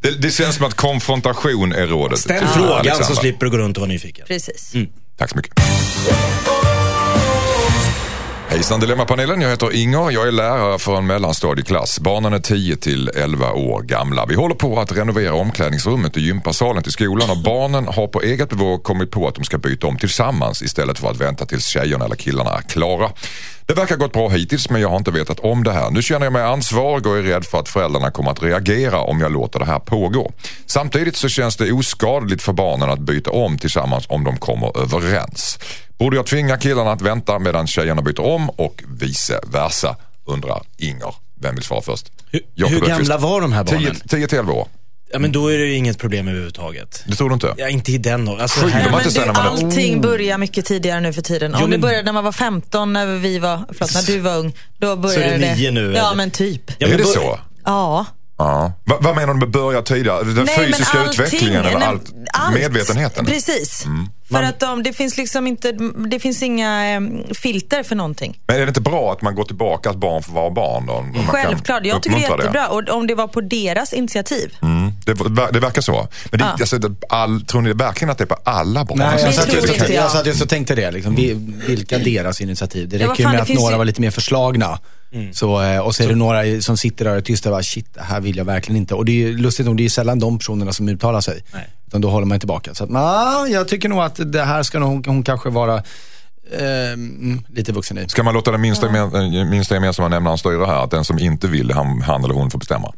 Det, det känns som att konfrontation är rådet.
Ställ frågan
Alexandra.
så slipper du gå runt och vara nyfiken.
Precis.
Tack så mycket. Hejsan Dilemmapanelen, jag heter Inger. Jag är lärare för en mellanstadieklass. Barnen är 10 till 11 år gamla. Vi håller på att renovera omklädningsrummet och gympasalen till skolan och barnen har på eget bevåg kommit på att de ska byta om tillsammans istället för att vänta tills tjejerna eller killarna är klara. Det verkar gått bra hittills men jag har inte vetat om det här. Nu känner jag mig ansvarig och är rädd för att föräldrarna kommer att reagera om jag låter det här pågå. Samtidigt så känns det oskadligt för barnen att byta om tillsammans om de kommer överens. Borde jag tvinga killarna att vänta medan tjejerna byter om och vice versa? Undrar Inger. Vem vill svara först?
Hur, hur gamla var de här barnen?
10 10 till 11 år.
Ja, men då är det ju inget problem överhuvudtaget.
Det tror du inte?
Ja, inte i den åldern. Alltså, här-
man
Men du,
är-
allting börjar mycket tidigare nu för tiden.
Jo,
Om det
men-
började när man var 15, när vi var, förlåt, när du var ung, då började
är det nio nu,
Ja,
eller?
men typ.
Ja,
är
men
det
bör-
så?
Ja.
Ja. Va, vad menar du med börja tidigare? Den
Nej,
fysiska
allting,
utvecklingen eller allt?
allt.
Medvetenheten?
Precis.
Mm.
För
Man-
att de, det finns liksom inte, det finns inga filter för någonting.
Men är det inte bra att man går tillbaka att barn får vara barn? Då?
Självklart, jag tycker det är jättebra. Och om det var på deras initiativ.
Mm, det, det verkar så. Men det,
Ja.
alltså, det, all, tror ni verkligen att det är på alla barn?
Nej,
Alltså,
jag
Det
satt, jag.
jag.
jag satt just och tänkte det. Liksom, vi, vilka deras initiativ? Det
Ja,
räcker ju
fan,
med
det
att några
ju-
var lite mer förslagna.
Mm.
Så, eh, och så är det några som sitter där och är tysta och bara, shit, det här vill jag verkligen inte. Och det är ju lustigt nog, det är ju sällan de personerna som uttalar sig.
Nej.
Utan då håller man tillbaka. Så att, nah, jag tycker nog att det här ska nog, hon, hon kanske vara eh, mm, lite vuxen i.
Ska man låta den minsta, gemen, minsta gemensamma nämnaren styra här? Att den som inte vill, han, han eller hon får bestämma?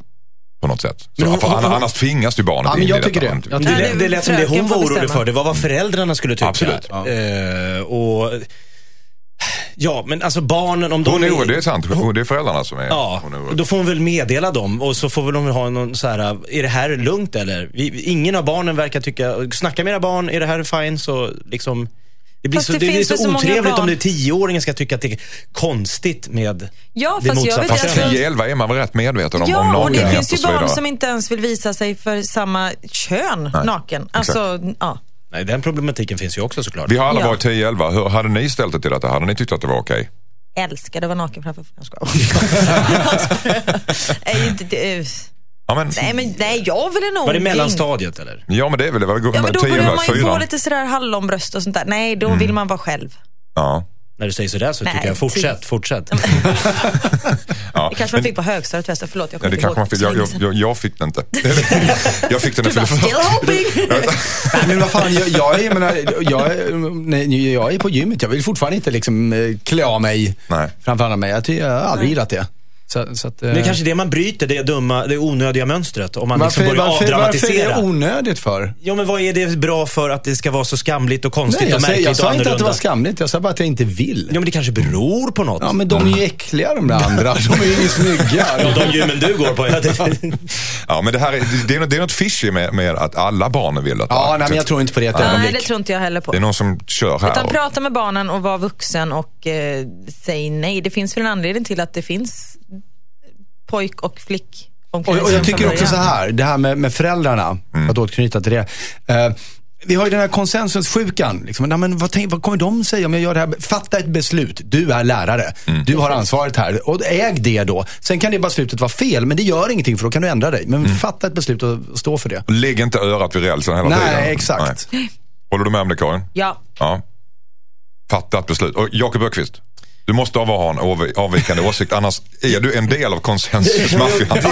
På något sätt. Så,
hon-
för
hon-
annars tvingas ju barnet
Ja, men
in
jag
i
tycker
detta.
det. Jag
Det,
tycker
lät- det lät som det hon var orolig för. Det var vad föräldrarna skulle tycka.
Absolut.
Ja.
Eh, och, ja, men alltså barnen om de...
Hon är orolig, det är sant. Det är föräldrarna som är,
Ja,
hon är
då får hon väl meddela dem och så får väl de ha någon så här, är det här lugnt eller? Vi, ingen av barnen verkar tycka, snacka med era barn, är det här fine? Så liksom, det blir
Fast
så,
det
det blir så
så
otrevligt om det är tioåringen ska tycka att det är konstigt med
Ja,
det
jag vet
motsatta
Fast
jag tror-
könet.
10-11 är man väl rätt medveten om, om
Ja, och det
nakenhet
finns ju barn som inte ens vill visa sig för samma kön
Nej,
naken. Alltså, ja.
Nej, den problematiken finns ju också såklart.
Vi har alla
Ja.
varit 10-11. Hur hade ni ställt det till detta? Hade ni tyckt att det var okej?
Älskade att vara naken framför... Jag skojar. Nej, inte det-
Ja, men,
nej, men nej, jag ville nog...
Var det mellanstadiet eller?
ja, men det är väl det var
Ja, men då
10
börjar man ju få
4.
lite sådär hallonbröst och sånt där. Nej,
Mm.
då vill man vara själv.
Ja.
När du säger sådär så
Nej,
tycker jag fortsätt,
tio.
fortsätt.
Ja.
Det kanske man fick på högstadiet förresten. Förlåt, jag
Ja,
kommer
det
inte
kanske
ihåg.
man fick. Jag, jag, jag fick det inte. jag fick den
Du
efter
bara, still hoping.
Men vad fan, jag, jag, menar, jag, är- nej, jag är på gymmet. Jag vill fortfarande inte liksom eh, klä av mig
Nej.
framför andra mig. Jag, tycker- jag har aldrig gillat det. Så, så att, eh,
Det är kanske det man bryter, det dumma, det onödiga mönstret. Om man
varför,
liksom börjar
varför, varför är
avdramatisera.
det onödigt för?
Ja, men vad är det bra för att det ska vara så skamligt och konstigt
Nej, jag,
och
säger,
märkligt
jag
och
sa inte att det var skamligt. Jag sa bara att jag inte vill.
Ja, men det kanske beror på något.
Ja, men de är ju äckliga de där andra. De är ju snygga.
Ja, de gymmen du går på. Ja, det,
Ja, men det, här är, det, är, något- det är något fishy med, med att alla barnen vill detta.
Ja, nej, men jag tror inte på det ett
Nej,
ögonblick.
det tror inte jag heller på.
Det är någon som kör här.
Utan
och-
prata med barnen och vara vuxen och eh, säg nej. Det finns väl en anledning till att det finns pojk och flick
Och, och jag tycker också så här, det här med, med föräldrarna, för att återknyta till det. Eh, vi har ju den här konsensussjukan. Liksom. Nej, men vad, tänk, vad kommer de säga om jag gör det här? Fatta ett beslut. Du är lärare. Du har ansvaret här. Och äg det då. Sen kan det beslutet vara fel, men det gör ingenting för då kan du ändra dig. Men fatta ett beslut och stå för det.
Lägg inte örat vid rälsen hela
Nej,
tiden.
exakt.
Nej. Håller du med om det Karin?
Ja.
Ja. Fatta ett beslut. Och Jakob Öqvist, du måste ha en av- avvikande åsikt annars är du en del av konsensusmaffian.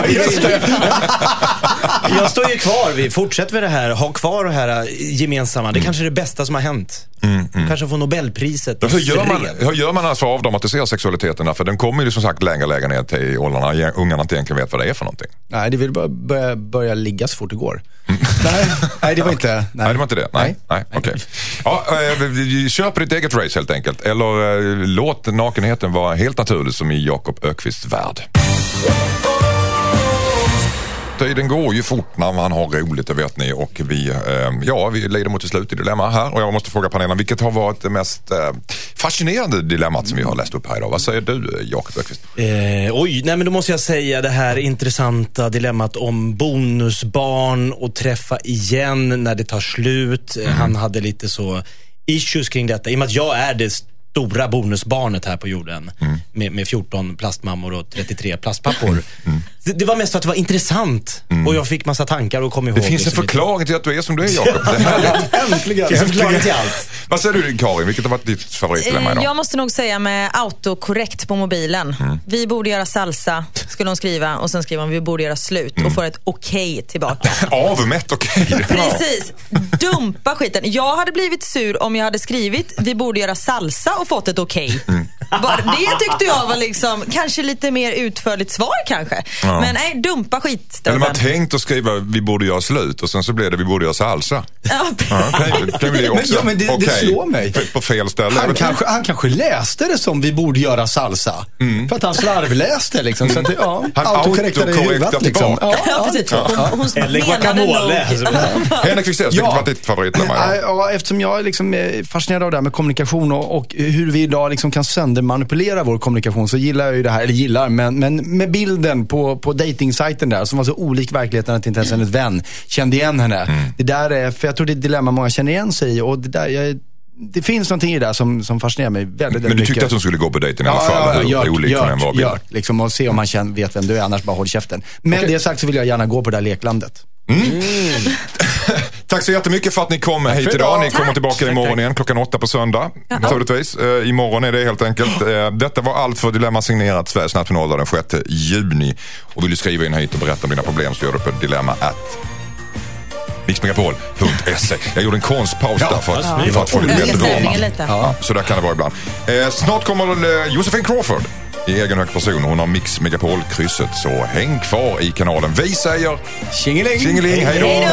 jag står ju kvar vid, fortsätt med det här, ha kvar det här äh, gemensamma. Det kanske är det bästa som har hänt. Du kanske får Nobelpriset. i
Hur gör, man, hur gör man alltså för att avdramatisera sexualiteten? För den kommer ju som sagt längre och längre ner till i åldrarna. Ungarna inte egentligen vet vad det är för någonting.
Nej, det vill bara börja, börja ligga så fort det går. Nej, nej, det var inte... Nej,
Nej, det var inte det. Nej, nej. okej. Ja, eh, på ditt eget race helt enkelt. Eller eh, låt nakenheten vara helt naturlig som i Jakob Ökvists värld. Tiden går ju fort när man har roligt, det vet ni. Och vi, eh, ja, vi lider mot ett slut i dilemma här. Och jag måste fråga panelen, vilket har varit det mest eh, fascinerande dilemmat som vi har läst upp här idag? Vad säger du, Jakob Ökvist?
Eh, oj, nej men då måste jag säga det här intressanta dilemmat om bonusbarn och träffa igen när det tar slut. Eh, Han hade lite så issues kring detta. I och med att jag är det stora bonusbarnet här på jorden. Med, med 14 plastmammor och 33 plastpappor. Det, det var mest för att det var intressant. Och jag fick massa tankar och kom ihåg.
Det finns en
liksom
förklaring till att du är som du är, Jakob.
Äntligen!
Det finns en förklaring till allt.
Vad säger du, Karin? Vilket har varit ditt favoritdilemma idag?
Jag måste nog säga med autokorrekt på mobilen.
Mm.
Vi borde göra salsa, skulle hon skriva. Och sen skriver hon vi borde göra slut
Mm.
och får ett okej tillbaka.
Avmätt, okej. Bra.
Precis. Dumpa skiten. Jag hade blivit sur om jag hade skrivit vi borde göra salsa har fått ett okej. Mm. Bara, det tyckte jag var liksom, kanske lite mer utförligt svar kanske.
Ja.
Men nej, dumpa
Eller
skitstöveln.
man tänkt att skriva vi borde göra slut och sen så blev det vi borde göra salsa.
Ja,
Ja, kan, kan bli
Men-
också
ja, men det- det
okej.
slår mig.
På, fel ställe.
Han kanske, han kanske läste det som vi borde göra salsa. För att han slarvläste liksom. Så att, det- ja,
Han
autokorrektade i huvudet liksom.
tillbaka.
ja, precis. Hon, hon
Eller guacamole.
Henrik Fexeus, vilket var ditt favoritnummer
Ja,
idag?
ja, eftersom jag liksom är fascinerad av det här med kommunikation och, och hur vi idag liksom kan söndermanipulera vår kommunikation så gillar jag ju det här, eller gillar, men, men med bilden på, på dejtingsajten där som var så olik verkligheten att inte ens hennes vän kände igen henne.
Mm.
Det där är, för jag tror det är ett dilemma många känner igen sig i och det där, jag, det finns någonting i det där som, som fascinerar mig väldigt, väldigt
Men du tyckte
mycket.
att hon skulle gå på dejten i alla fall, hur
gör,
olik hon än var.
liksom, och se om man känner, vet vem du är, annars bara håll käften. Med det sagt så vill jag gärna gå på det där leklandet.
Tack så jättemycket för att ni kom hit idag.
idag.
Ni kommer
Tack.
tillbaka imorgon igen klockan åtta på söndag. Naturligtvis. Eh, imorgon är det helt enkelt. Eh, detta var allt för Dilemma signerat Sveriges nationaldag den 6 juni. Och vill du skriva in hit och berätta om dina problem så gör du på dilemma at mixmegapol.se. Jag gjorde en konstpaus där för att, för att folk blev
lite.
Ja, så där kan det vara ibland. Eh, snart kommer eh, Josefin Crawford i egen hög person. Hon har Mix Megapol-krysset. Så häng kvar i kanalen. Vi säger
Tjingeling!
tjingeling, hej då!